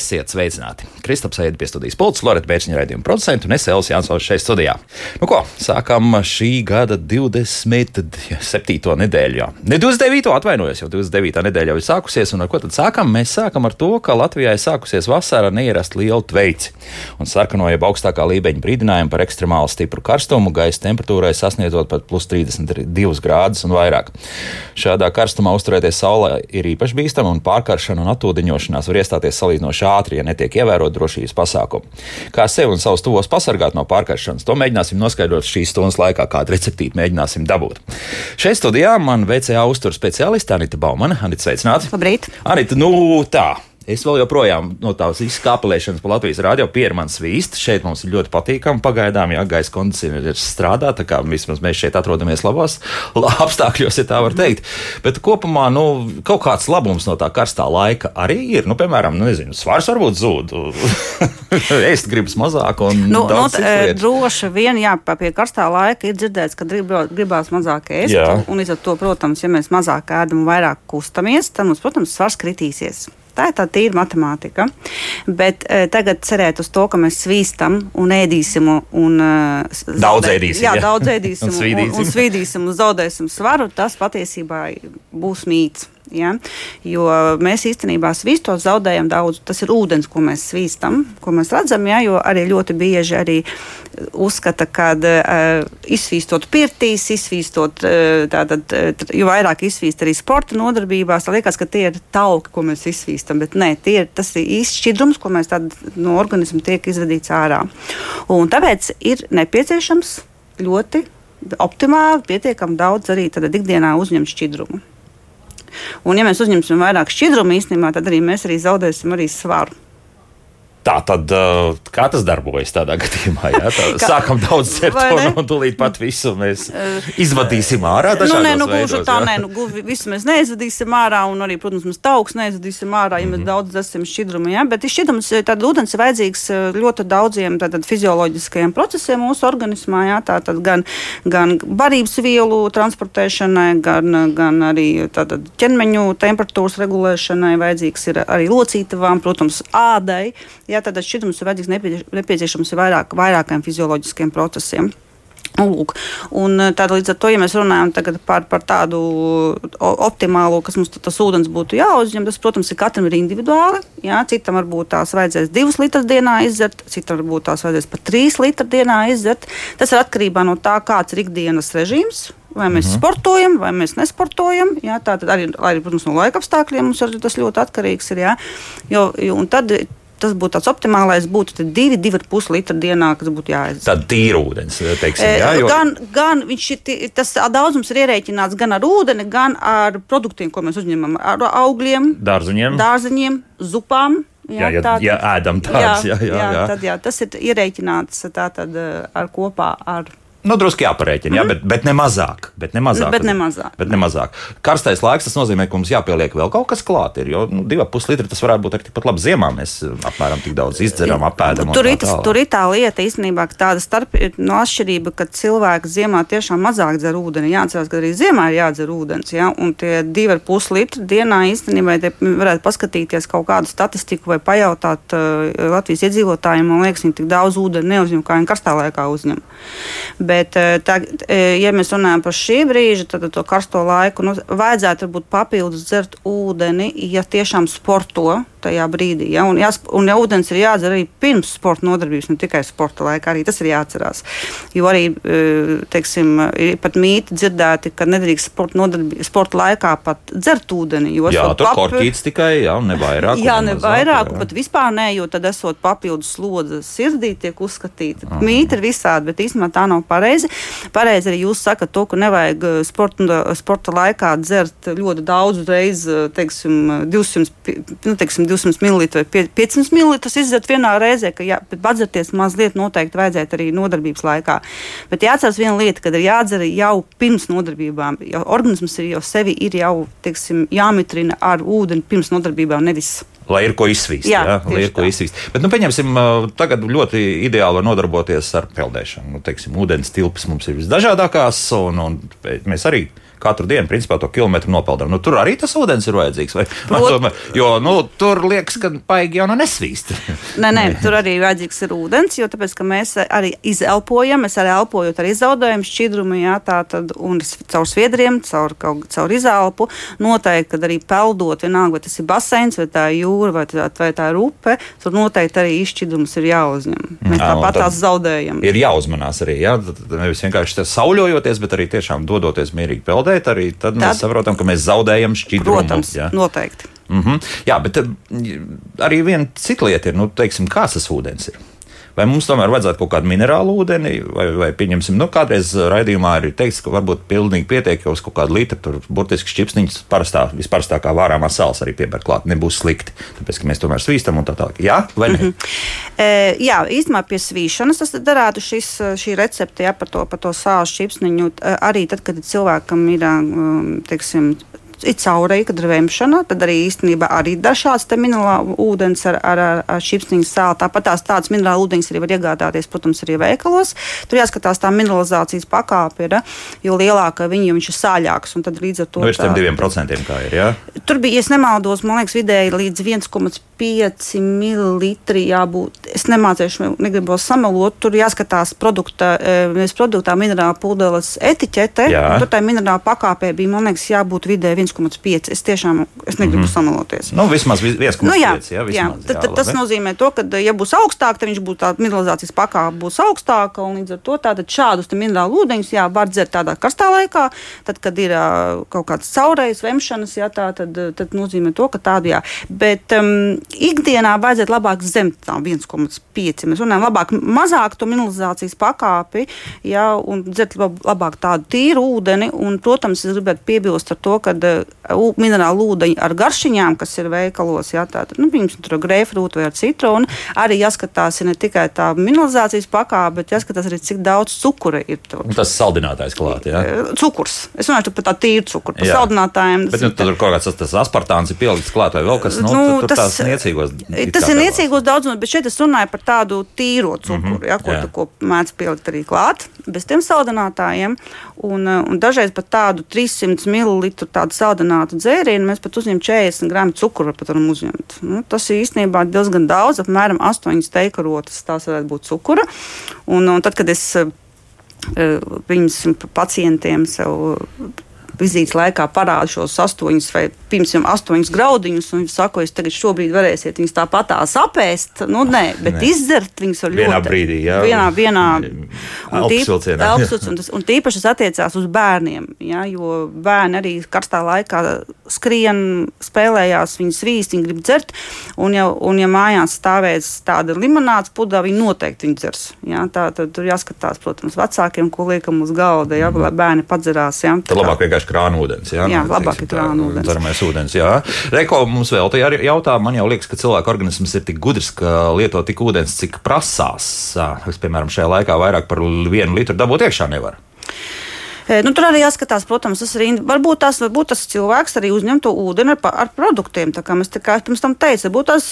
Esiet sveicināti! Kristaps Eida pie studijas pults, Lorita Bērziņa raidījuma producents un es Elis Jansons šeit studijā. Nu ko, sākam šī gada 27. nedēļu. Ne 29. atvainojos, jau 29. nedēļa jau ir sākusies, un ar ko tad sākam? Mēs sākam ar to, ka Latvijā ir sākusies vasara neierast lielu tveici, un sarkano jeb augstākā līmeņa brīdinājumu par ekstremāli stipru karstumu gaisa temperatūrai sasniedzot pat plus 32 grādus un vairāk. Šādā karstumā uzturēties saulē ir īpaši bīstami, un pārkaršana un atūdeņošanās var iestāties salīdzinoši ātri, ja netiek ievērot drošības pasākumi. Kā sevi un savus tuvos pasargāt no pārkaršanas, to mēģināsim noskaidrot šīs stundas laikā, kādu receptīti mēģināsim dabūt. Šeit studijā man VCA uzturu speciāliste Anita Baumane. Anita, sveicināti! Labrīt! Anita, nu tā! Es vēl joprojām no tās izkāpelēšanas pa Latvijas rādio piermans svīst. Šeit mums ir ļoti patīkami pagaidām, ja gaisa kondicionieris strādā, tā kā vismaz mēs šeit atrodamies labos apstākļos, ja tā var teikt. Bet kopumā, nu, kaut kāds labums no tā karstā laika arī ir. Nu, piemēram, nu, nezinu, svars varbūt zūd. es gribas mazāk un nu, nu, droši vien, jā, pie karstā laika ir dzirdēts, ka grib, gribās mazāk ēst. Jā. Un līdz ar to, protams, ja mēs mazāk ēdam un vairāk kustamies, tad mums, protams, svars kritīsies. Tā ir tā tīra matemātika. Bet uh, tagad cerēt uz to, ka mēs svīstam un ēdīsim. Un, uh, daudz ēdīsim. Jā, jā. daudz ēdīsim un, svīdīsim. un, un svīdīsim un zaudēsim svaru. Tas patiesībā būs mīts. Ja? Jo mēs īstenībā svīstot zaudējam daudz. Tas ir ūdens, ko mēs svīstam, ko mēs redzam. Ja? Jo arī ļoti bieži arī uzskata, ka uh, izsvīstot pirtīs, izsvīstot uh, tātad, uh, jo vairāk izsvīst arī sporta nodarbībās, tad liekas, ka tie ir tauki, ko mēs izsvīstam. Bet nē, ir, tas ir īsts šķidrums, ko mēs no organisma tiek izvedīts ārā. Un tāpēc ir nepieciešams ļoti optimāli, pietiekami daudz arī ikdienā uzņemt šķidrumu. Un, ja mēs uzņemsim vairāk šķidrumu īstenībā, tad arī mēs arī zaudēsim arī svaru. Tā tad, kā tas darbojas tādā gadījumā? Jā, tā, kā, sākam daudz dzert un, tūlīt pat visu mēs izvadīsim ārā. Nu, nē, nu, gluži tā, nē, nu, visu mēs neizvadīsim ārā, un arī, protams, mēs tauks neizvadīsim ārā, ja mēs mm -hmm. daudz dzersim šķidrumu. Jā, bet šķidrums, tad ūdens ir vajadzīgs ļoti daudziem tātad, fizioloģiskajiem procesiem mūsu organismā, jā, tātad gan, gan barības vielu transportēšanai, gan, gan arī tātad, ķermeņu temperatūras regulēšanai, vajadzīgs ir arī locītavām, protams, ādai. Jā, tad šķidrums ir vajadzīgs nepieciešams vairāk, vairākiem fizioloģiskiem procesiem. Lūk, un tad, līdz ar to, ja mēs runājam par, par tādu optimālu, kas mums tas ūdens būtu jāuzņem, tas, protams, ir katram ir individuāli. Jā, citam varbūt tās vajadzēs divas litrus dienā izdzert, citam varbūt tās vajadzēs pat trīs litrus dienā izdzert. Tas ir atkarībā no tā, kāds ir ikdienas režīms. Vai mēs mhm. sportojam, vai mēs nesportojam. Jā, tā tad arī, arī protams, no laika apstākļiem mums tas ļoti atkarīgs ir. Jā, jo, jo, tad tas būtu tāds optimālais, būtu 2-2,5 litri dienā, kas būtu jāizdzer. Tad tīra ūdens, teiksim, jā, jo... gan, gan viņš ir, tas daudzums ir ierēķināts gan ar ūdeni, gan ar produktiem, ko mēs uzņemam, ar augļiem, dārziņiem, dārziņiem zupām. Jā, jā, tā, ja ēdam tādas, jā, jā, jā, jā. Tad, jā, tas ir ierēķināts tātad ar kopā ar Nu, drusku jāparēķina, mm jā, mhm. bet, bet ne mazāk. Bet ne mazāk. Bet ne mazāk. Bet ne mazāk. Karstais laiks tas nozīmē, ka mums jāpieliek vēl kaut kas klāt. Ir, jo nu, divi pusi litri tas varētu būt arī tikpat labi ziemā. Mēs uh, apmēram tik daudz izdzeram, apēdam. Tur, ir, tur ir tā lieta īstenībā, ka tāda starp, no atšķirība, ka cilvēks ziemā tiešām mazāk dzer ūdeni. Jāatcerās, ka arī ziemā ir jādzer ūdens. Ja? Un tie divi ar pus litri dienā īstenībā varētu paskatīties kaut kādu statistiku vai pajautāt uh, Latvijas iedzīvotājiem. Man liekas, viņi tik daudz ūdeni neuzņem, kā viņi karstā laikā uzņem. Bet, eh, tā, eh, ja mēs runājam par šī brīža, tad to karsto laiku nu, vajadzētu varbūt papildus dzert ūdeni, ja tiešām sporto tajā brīdī. Ja? Un, jās, un ja ūdens ir jādzer arī pirms sporta nodarbības, ne tikai sporta laikā, arī tas ir jāatcerās. Jo arī e, teiksim, ir pat mīti dzirdēti, ka nedrīkst sporta, sporta laikā pat dzert ūdeni. Jā, tur papi... korķīts tikai, jā, ne vairāk. Jā, ne vairāk, jā. pat vispār ne, jo tad esot papildus slodze sirdī tiek uzskatīta. Aha. Mīti ir visādi, bet īstenībā tā nav pareizi. Pareizi arī jūs sakat to, ka nevajag e, sporta, sporta laikā dzert ļoti daudz reizi, teiksim, 200, nu, teiksim, 200 ml vai 500 ml izdzert vienā reizē, ka jā, padzerties mazliet noteikti vajadzētu arī nodarbības laikā. Bet jāatcerās viena lieta, kad ir jādzer jau pirms nodarbībām. Jau organisms ir jau sevi ir jau, teiksim, jāmitrina ar ūdeni pirms nodarbībām, nevis lai ir ko izsvīst. Jā, jā lai ir ko izsvīst. Bet, nu, pieņemsim, tagad ļoti ideāli var nodarboties ar peldēšanu. Nu, teiksim, ūdens tilpes mums ir visdažādākās, un, un mēs arī katru dienu principā, to kilometru nopeldam. Nu, tur arī tas ūdens ir vajadzīgs. Vai, Prot... Jo nu, tur liekas, ka baigi jau nav nesvīst. nē, nē, tur arī vajadzīgs ir ūdens, jo tāpēc, mēs arī izelpojam, mēs arī elpojot, arī zaudējam šķidrumu, jā, tā tad, un caur sviedriem, caur, caur izelpu. Noteikti, kad arī peldot, vienalga, vai tas ir baseins, vai tā ir jūra, vai tā, vai tā ir upe, tur noteikti arī izšķidrums ir jāuzņem. Mēs tāpat tās zaudējam. Ir jāuzmanās arī, jā, nevis vienkārši sauļojoties, bet arī tiešām dodoties mierīgi peldēt, arī tad, tad mēs saprotam, ka mēs zaudējam šķidrumu. Protams, jā. noteikti. Mm -hmm. Jā, bet arī viena cita lieta ir, nu, teiksim, kāds tas ūdens ir. Vai mums tomēr vajadzētu kaut kādu minerālu ūdeni, vai, vai pieņemsim, nu, kādreiz raidījumā ir teikts, ka varbūt pilnīgi pietiek uz kaut kādu litru, tur burtiski šķipsniņas parastā, visparastākā vārāmā sāls arī pieber klāt. Nebūs slikti, tāpēc, ka mēs tomēr svīstam un tā tālāk. Jā, vai ne? Mm -hmm. E, jā, īstenībā pie svīšanas tas darētu šis, šī recepte ja, par to, par to sāla šķipsniņu. Arī tad, kad cilvēkam ir, teiksim, ir caurēja, kad ir vemšana, tad arī īstenībā arī dažāds minerālu ūdens ar, ar, ar, šipsniņu sāli. Tāpat tās tādas minerālu ūdeņas arī var iegādāties, protams, arī veikalos. Tur jāskatās tā mineralizācijas pakāpe, ir, jo lielāka viņa, jo viņš ir sāļāks. Līdz ar to nu, tā, diviem procentiem kā ir. Ja? Tur bija, ja nemaldos, man liekas, vidēji līdz 1,5 ml jābūt. Es nemācīšu, negribu samalot. Tur jāskatās produkta, nevis produktā minerāla pūdeles etiķete. Tur tā minerāla pakāpē bija, man liekas, jābūt vidēji 1,5. Es tiešām es negribu mm -hmm. samaloties. Nu, vismaz 1,5. Nu, jā, jā, vismaz, jā. Tad, tad tas nozīmē, to, ka, ja būs augstāk, tad viņš būs tāds mineralizācijas pakāpe būs augstāka. Līdz ar to šādus minerālu ūdeņus jā, var dzert tādā karstā laikā. Tad, kad ir kaut kāds caurējs, vemšanas, jā, tā, tad, tad nozīmē to, ka tādu jā. Bet um, ikdienā vajadzētu labāk zem tā 1,5. Mēs runājam, labāk mazāk to mineralizācijas pakāpi jā, un dzert labāk tādu tīru ūdeni. Un, protams, es gribētu piebilst ar to, ka minerālu ūdeņi ar garšiņām, kas ir veikalos, jā, tātad, nu, piemēram, tur grēfrūta vai ar citronu, arī jāskatās ne tikai tā mineralizācijas pakāpe, bet jāskatās arī, cik daudz cukura ir tur. Un tas saldinātājs klāt, jā? Cukurs. Es runāju par tā tīru cukuru, par saldinātājiem. Bet nu, tur kaut kāds tas aspartāns ir pielikts klāt vai vēl kas, nu, nu tur, tas, tās niecīgos. Tas ir niecīgos daudzumos, bet šeit es runāju par tādu tīro cukuru, mm -hmm, jā, ko, jā. ko mēdz pielikt arī klāt, bez tiem saldinātājiem. Un, un dažreiz pat tādu 300 ml tādu saldinātu dzērienu, mēs pat uzņemam 40 gramu cukuru. Nu, tas ir īstenībā diezgan daudz, apmēram 8 steika rotas. Tās varētu būt cukura. Un, un tad, kad es uh, viņus pacientiem sev vizītes laikā parāda šos astoņus vai piemēram astoņus graudiņus, un viņi saka, es tagad šobrīd varēsiet viņus tāpat apēst. Nu, nē, bet nē. izdzert viņus var vienā ļoti brīdī. Jā, vienā, vienā tīp, elpsuts, un, tas, un tīpaši tas attiecās uz bērniem, jā, jo bērni arī karstā laikā skrien, spēlējās, viņi svīst, viņi grib dzert, un ja, un ja mājās stāvēs tāda limonāts pudā, viņi noteikti viņi dzers. Jā, tā, tad tur jāskatās, protams, vecākiem, ko liekam uz galda, jā, lai bērni padzerās. Jā, tad labāk vienkārši krānūdens. Jā, jā nu, labāk ir krānūdens. Dzeramais ūdens, jā. Reko mums vēl te jautā, man jau liekas, ka cilvēka organisms ir tik gudrs, ka lieto tik ūdens, cik prasās. Es, piemēram, šajā laikā vairāk par vienu litru dabūt iekšā nevaru. Nu, tur arī jāskatās, protams, tas arī varbūt, tās, varbūt tas cilvēks arī uzņem to ūdeni ar, ar produktiem. Tā kā mēs tā kā pirms tam teicām, varbūt tas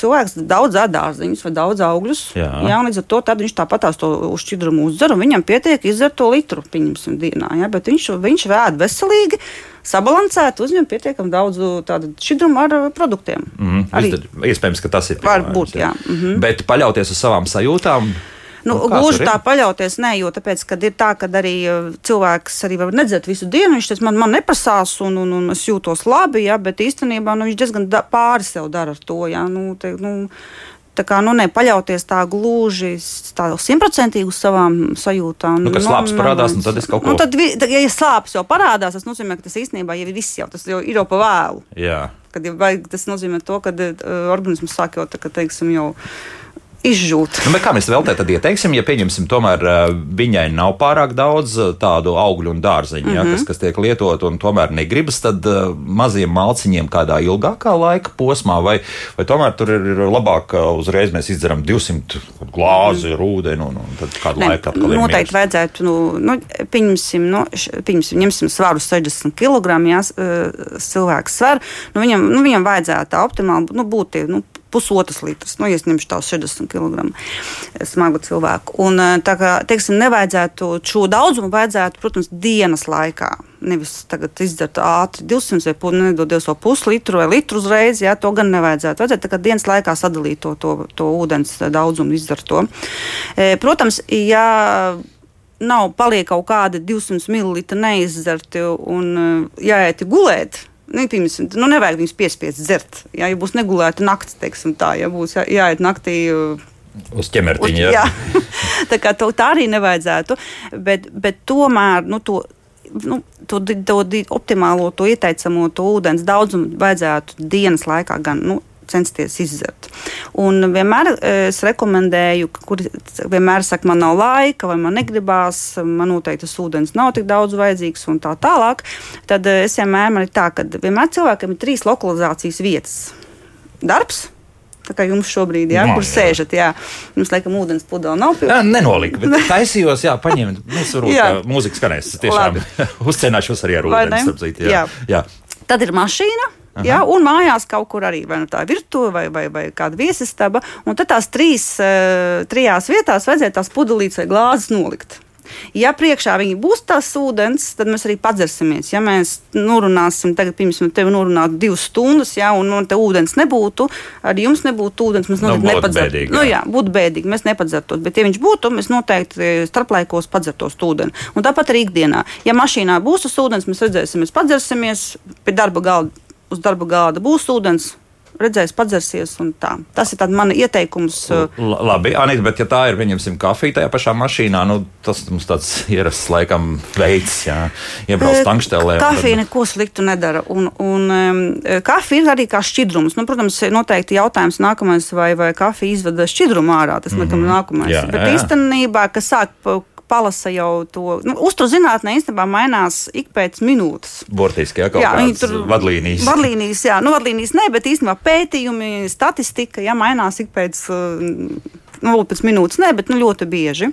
cilvēks daudz ēdārziņus vai daudz augļus. Jā. jā, līdz ar to viņš tāpat tās to uzšķidrumu uzdzer un viņam pietiek izdzert to litru, pieņemsim, dienā. Jā, bet viņš, viņš vēd veselīgi sabalansēt, uzņem pietiekami daudz šķidrumu ar produktiem. Mm -hmm. Iespējams, ka tas ir. Varbūt, jā. Mm -hmm. Bet paļauties uz savām sajūtām. Nu, nu, gluži tā paļauties, nē, jo tāpēc, ir tā, ka arī uh, cilvēks arī var nedzert visu dienu. Viņš man, man neprasās, un, un, un es jūtos labi, ja, bet īstenībā nu, viņš diezgan da, pāri sev dara ar to. Ja, nu, te, nu, Tā kā nu, nepaļauties tā gluži simtprocentīgi uz savām sajūtām. Nu, kad nu, slāpes parādās, nu, tad es kaut ko tādu. Nu, tad, tad, ja slāpes jau parādās, tas nozīmē, ka tas īstenībā jau ir viss, jau tas jau ir jau pa vēlu. Jā. Kad, ja, tas nozīmē to, ka uh, organisms sāk jau tā, ka, teiksim, jau izžūt. Nu, kā mēs vēl tādā ieteiksim, ja pieņemsim, tomēr viņai nav pārāk daudz tādu augļu un dārzeņu, mm -hmm. ja, kas, kas tiek lietot, un tomēr negribas, tad maziem malciņiem kādā ilgākā laika posmā, vai, vai tomēr tur ir labāk uzreiz mēs izdzeram 200 glāzi mm. ūdeni, un, un tad kādu ne, laiku atkal. Noteikti miegs. vajadzētu, nu, nu, pieņemsim, nu, pieņemsim, ņemsim svaru 60 kg, ja cilvēks svar, nu, viņam, nu, viņam vajadzētu optimāli nu, būt nu, pusotras litras. Nu, es ņemšu tās 60 kg smagu cilvēku. Un, tā kā, teiksim, nevajadzētu šo daudzumu, vajadzētu, protams, dienas laikā. Nevis tagad izdzert ātri 200 vai nu, nedodies vēl puslitru vai litru uzreiz. Jā, to gan nevajadzētu. Vajadzētu dienas laikā sadalīt to, to, to ūdens daudzumu, izdzert to. Protams, ja nav paliek kaut kādi 200 ml neizdzerti un jāiet gulēt Piemēram, nu, nevajag viņus piespiest dzert. Jā, ja būs negulēta naktis, teiksim, tā, ja būs jā, jāiet naktī. Uh, uz ķemertiņa. Jā. jā. tā, kā, to, tā arī nevajadzētu. Bet, bet tomēr nu, to, nu, to, to, to optimālo, to ieteicamo to ūdens daudzumu vajadzētu dienas laikā gan. Nu, censties izdzert. Un vienmēr e, es rekomendēju, kur vienmēr saka, man nav laika, vai man negribās, man noteikti tas ūdens nav tik daudz vajadzīgs un tā tālāk. Tad e, es vienmēr man ir tā, ka vienmēr cilvēkam ir trīs lokalizācijas vietas. Darbs, Tā kā jums šobrīd, jā, no, kur jā. sēžat, jā, jums laikam ūdens pudele nav. Jā, nenolika, bet taisījos, jā, paņemt, mēs varam, mūzika skanēs, tiešām uzcenāšos arī ar ūdeni, starp citu, jā. jā. Tad ir mašīna, Aha. Ja, un mājās kaut kur arī vai nu tā virtuve vai, vai, vai kāda viesistaba. Un tad tās trīs, uh, trijās vietās vajadzēja tās pudelītes vai glāzes nolikt. Ja priekšā viņi būs tās ūdens, tad mēs arī padzersimies. Ja mēs norunāsim, tagad, piemēram, tevi norunāt divas stundas, ja, un, un te ūdens nebūtu, arī jums nebūtu ūdens, mēs noteikti nu, nepadzertu. Nu, jā, būtu bēdīgi, mēs nepadzertos. Bet, ja viņš būtu, mēs noteikti starplaikos padzertos ūdeni. Un tāpat arī ikdienā. Ja mašīnā būs tas ūdens, mēs redzēsim, mēs padzersimies pie darba galda uz darba gāda būs ūdens, redzēs, padzersies. Tas ir mans ieteikums. L labi, Anita, bet ja tā ir, pieņemsim, kafija tajā pašā mašīnā, nu, tas mums tāds ierasts laikam veids, jā, iebrauc tankštelē. Kafija tad... neko sliktu nedara. Un, un um, kafija ir arī kā šķidrums. Nu, protams, noteikti jautājums nākamais, vai, vai kafija izvada šķidrumu ārā. Tas mm -hmm. nākamais. Jā, bet jā. īstenībā, kas sāk palasa jau to. Nu, Uzturzinātnē īstenībā mainās ik pēc minūtes. Burtiski, ja kaut kādas tur vadlīnijas. Vadlīnijas, jā, nu, vadlīnijas ne, bet īstenībā pētījumi, statistika, ja mainās ik pēc, nu, pēc minūtes, ne, bet nu, ļoti bieži.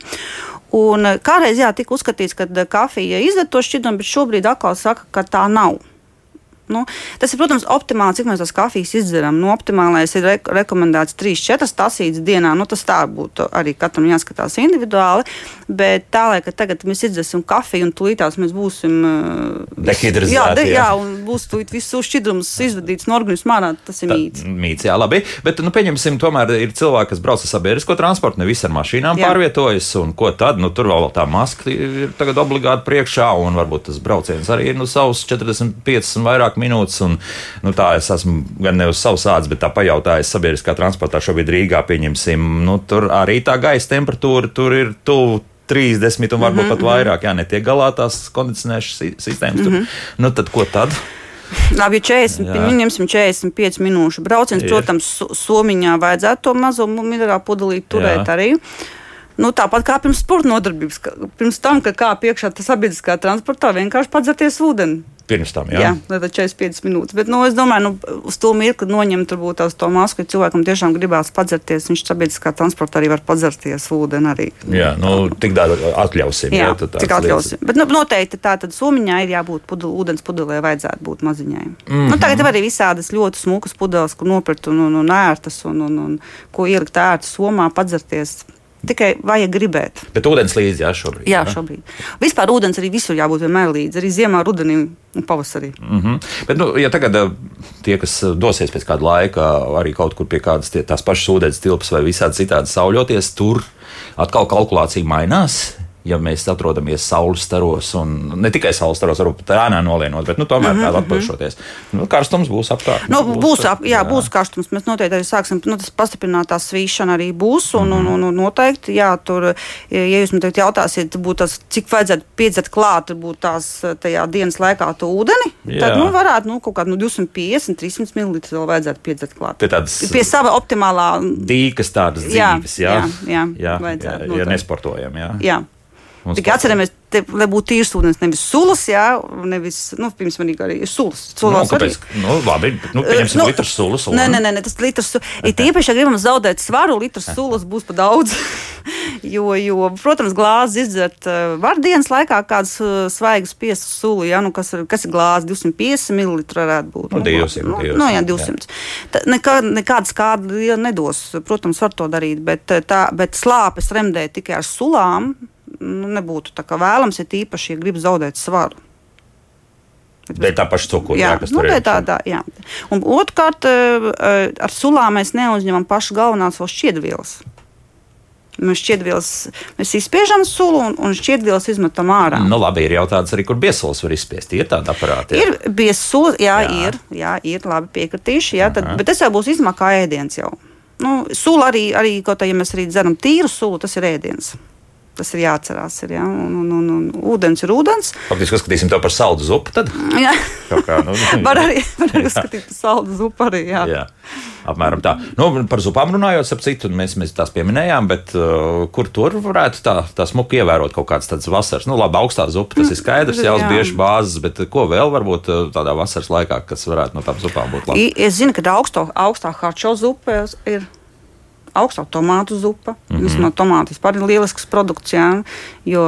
Un kādreiz jā, tika uzskatīts, ka kafija izdara to šķidrumu, bet šobrīd atkal saka, ka tā nav. Nu, tas ir, protams, optimāli, cik mēs tās kafijas izdzeram. Nu, optimālais ir re rekomendēts 3-4 tasītas dienā. Nu, tas tā būtu arī katram jāskatās individuāli. Bet tā, lai tagad mēs izdzersim kafiju un tūlītās mēs būsim uh, dehidratēti. Jā, de, jā, un būs tūlīt viss šķidrums izvadīts no organisma ārā. Tas ir mīts. Mīts, jā, labi. Bet, nu, pieņemsim, tomēr ir cilvēki, kas brauc ar sabiedrisko transportu, ne visi ar mašīnām jā. pārvietojas. Un ko tad? Nu, tur vēl tā maska ir tagad obligāti priekšā, un varbūt tas brauciens arī ir nu, savus 45 un vairāk minūtes. Un, nu, tā es esmu gan ne uz savas ādas, bet tā pajautājis sabiedriskā transportā šobrīd Rīgā. Pieņemsim, nu, tur arī tā gaisa temperatūra tur ir tuvu 30 un varbūt mm -hmm. pat mhm. vairāk. Jā, netiek galā tās kondicionēšanas sistēmas. Mm -hmm. Nu, tad ko tad? Labi, ja 40, nu, ņemsim 45 minūšu brauciens, protams, somiņā vajadzētu to mazo minerālu pudelīti turēt Jā. arī. Nu, tāpat kā pirms sporta nodarbības, pirms tam, kad kāpj iekšā sabiedriskā transportā, vienkārši padzerties ūdeni. Pirms tam, jā. Jā, tad 45 minūtes. Bet, nu, es domāju, nu, uz to mirkli noņemt turbūt tās to masku, ja cilvēkam tiešām gribās padzerties. Viņš sabiedriskā transportā arī var padzerties ūdeni arī. Jā, nu, tik daudz atļausim. Jā, jā tik atļausim. Bet, nu, noteikti tā tad somiņā ir jābūt pudel, ūdens pudelē, vajadzētu būt maziņai. Mm -hmm. nu, tagad ir arī visādas ļoti smukas pudeles, kur nopirkt un, un, un ērtas un, un, un ko ielikt ērtu somā, padzerties. Tikai vajag gribēt. Bet ūdens līdzi, jā, šobrīd. Jā, šobrīd. Vispār ūdens arī visur jābūt vienmēr līdzi, arī ziemā, rudenī un pavasarī. Mm -hmm. Bet, nu, ja tagad tie, kas dosies pēc kāda laika arī kaut kur pie kādas tie, tās pašas ūdens tilpas vai visādi citādi sauļoties, tur atkal kalkulācija mainās ja mēs atrodamies saules staros, un ne tikai saules staros, varbūt tā ēnā nolienot, bet nu, tomēr mm -hmm. tādā atpūšoties. Nu, karstums būs apkārt. Nu, būs, būs, ap, jā, jā, būs karstums. Mēs noteikti arī sāksim, nu, tas pastiprinātā svīšana arī būs, un, mm -hmm. un, un, noteikti, jā, tur, ja jūs man tagad jautāsiet, tas, cik vajadzētu piedzert klāt, būtu tās tajā dienas laikā to ūdeni, jā. tad, nu, varētu, nu, kaut kādu nu, 250, 300 ml vēl vajadzētu piedzert klāt. Tāds, Pie sava optimālā. Dīkas tādas dzīves, jā, jā, jā, jā, jā, jā, jā, ja nesportojam, jā. jā. Tikai atceramies, te, lai būtu tīrs ūdens, nevis sulas, jā, nevis, nu, pirms manī arī ir sulas. Nu, Sulas kāpēc? Nu, labi, nu, pieņemsim Nu, litru sulas. Nē, nē, nē, nē, tas litrs. su- Ir īpaši, ja gribam zaudēt svaru, litrs sulas būs pa daudz. jo, jo, protams, glāzi izdzert uh, var dienas laikā kādas uh, svaigas piesas sulu, ja, nu, kas, ir, kas ir glāzi 250 ml varētu būt. Nu, 200, nu, 200, nu, jā, jā. 200. Tā, nekā, nekāda skāda liela nedos. Protams, var to darīt, bet, tā, bet slāpes remdēt tikai ar sulām nu, nebūtu vēlams, ja tīpaši, ja grib zaudēt svaru. Dēļ tā paša cukura. Jā, jā, kas nu, tur ir. tā, tā, jā. Un otrkārt, eh, eh, ar sulām mēs neuzņemam pašu galvenās vēl šķiedrvielas. Mēs šķiedrvielas, mēs izspiežam sulu un, un šķiedrvielas izmetam ārā. Nu, labi, ir jautājums arī, kur biesols var izspiest. Ir tāda aparāta. jā? Ir biezs, jā, Jā. Ir, jā, ir labi piekritīši, jā, tad, bet tas jau būs izmakā ēdiens jau. Nu, sula arī, arī kaut kā, ja mēs arī dzeram tīru sulu, tas ir ēdiens. Tas ir jāatcerās. Ir, ja? un, un, un, un ūdens ir ūdens. Faktiski uzskatīsim to par saldu zupu. Tad Jā. kā, nu, Var arī, var arī uzskatīt par saldu zupu. Arī, jā. Jā, apmēram tā. Nu, par zupām runājot, ap citu, mēs, mēs tās pieminējām, bet uh, kur tur varētu tā, tā smuki ievērot kaut kādas tādas vasaras? Nu, labi, augstā zupa, tas ir skaidrs, jau jā. bieži bāzes, bet ko vēl varbūt uh, tādā vasaras laikā, kas varētu no tām zupām būt labi? Es zinu, ka augsto, augstā harčo zupa ir augstā tomātu zupa. Mm. -hmm. No tomāta vispār ir lielisks produkts, jā, jo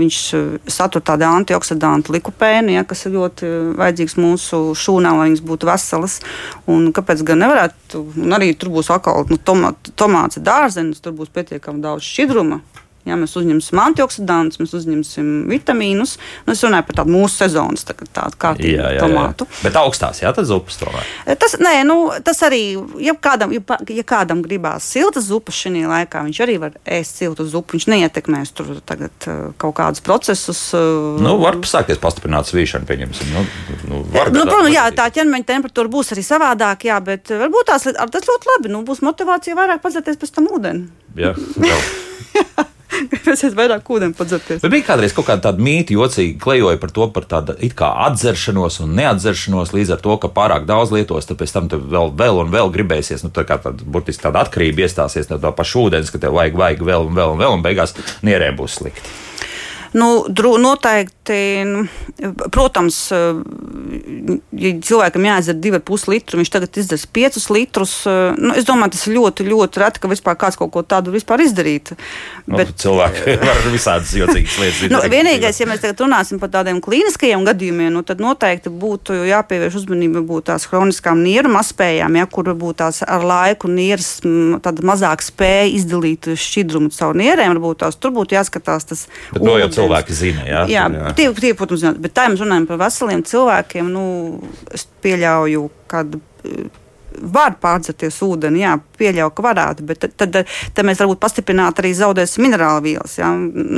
viņš eh, satur tādu antioksidantu likupēnu, jā, kas ir ļoti eh, vajadzīgs mūsu šūnām, lai viņas būtu veselas. Un kāpēc gan nevarētu? Un arī tur būs atkal nu, tomā, tomāts ir dārzenis, tur būs pietiekami daudz šķidruma. Ja mēs uzņemsim antioksidantus, mēs uzņemsim vitamīnus. Nu, es runāju par tādu mūsu sezonas tā, tādu kārtību Jā, jā, jā. tomātu. Bet augstās, jā, tad zupas tomēr. Tas, nē, nu, tas arī, ja kādam, ja, ja kādam gribās siltas zupas šajā laikā, viņš arī var ēst siltu zupu. Viņš neietekmēs tur tagad uh, kaut kādus procesus. uh, Nu, var sākties pastiprināta svīšana, pieņemsim. Nu, nu, var Nu, protams, jā, tā ķermeņa temperatūra būs arī savādāka, jā, bet varbūt tās, tas ļoti labi. Nu, būs motivācija vairāk padzerties pēc tam ūdeni. Jā, iespējas vairāk ūdeni padzerties. Bet bija kādreiz kaut kāda tāda mītī, jocīgi klejoja par to, par tādu it kā atzeršanos un neatzeršanos, līdz ar to, ka pārāk daudz lietos, tad pēc tam vēl, vēl un vēl gribēsies. Nu, tā kā tāda burtiski tāda atkarība iestāsies no tā paša ūdens, ka tev vajag, vajag vēl un vēl un vēl, un beigās nierēm būs slikti. Nu, dru, noteikti, nu, protams, ja cilvēkam jāizdzer 2,5 litru, viņš tagad izdarīs 5 litrus. Nu, es domāju, tas ir ļoti, ļoti reti, ka vispār kāds kaut ko tādu vispār izdarītu. Nu, Bet, cilvēki var visādas jocīgas lietas Nu, izdarīt. vienīgais, ja mēs tagad runāsim par tādiem klīniskajiem gadījumiem, nu, tad noteikti būtu jāpievērš uzmanība būt tās chroniskām nieru mazspējām, ja, kur varbūt tās ar laiku nieras mazāk spēja izdalīt šķidrumu caur nierēm. Varbūt tās tur būtu jāskatās tas. Bet. Cilvēki zina. Jā, Jā, jā. tie, tie, protams, zināt, bet tā mēs runājam par veseliem cilvēkiem. Nu, es pieļauju, ka var pārdzerties ūdeni, jā, pieļauju, ka varētu, bet tad, tad, tad mēs varbūt pastiprināt arī zaudēsim minerālu vielas, jā,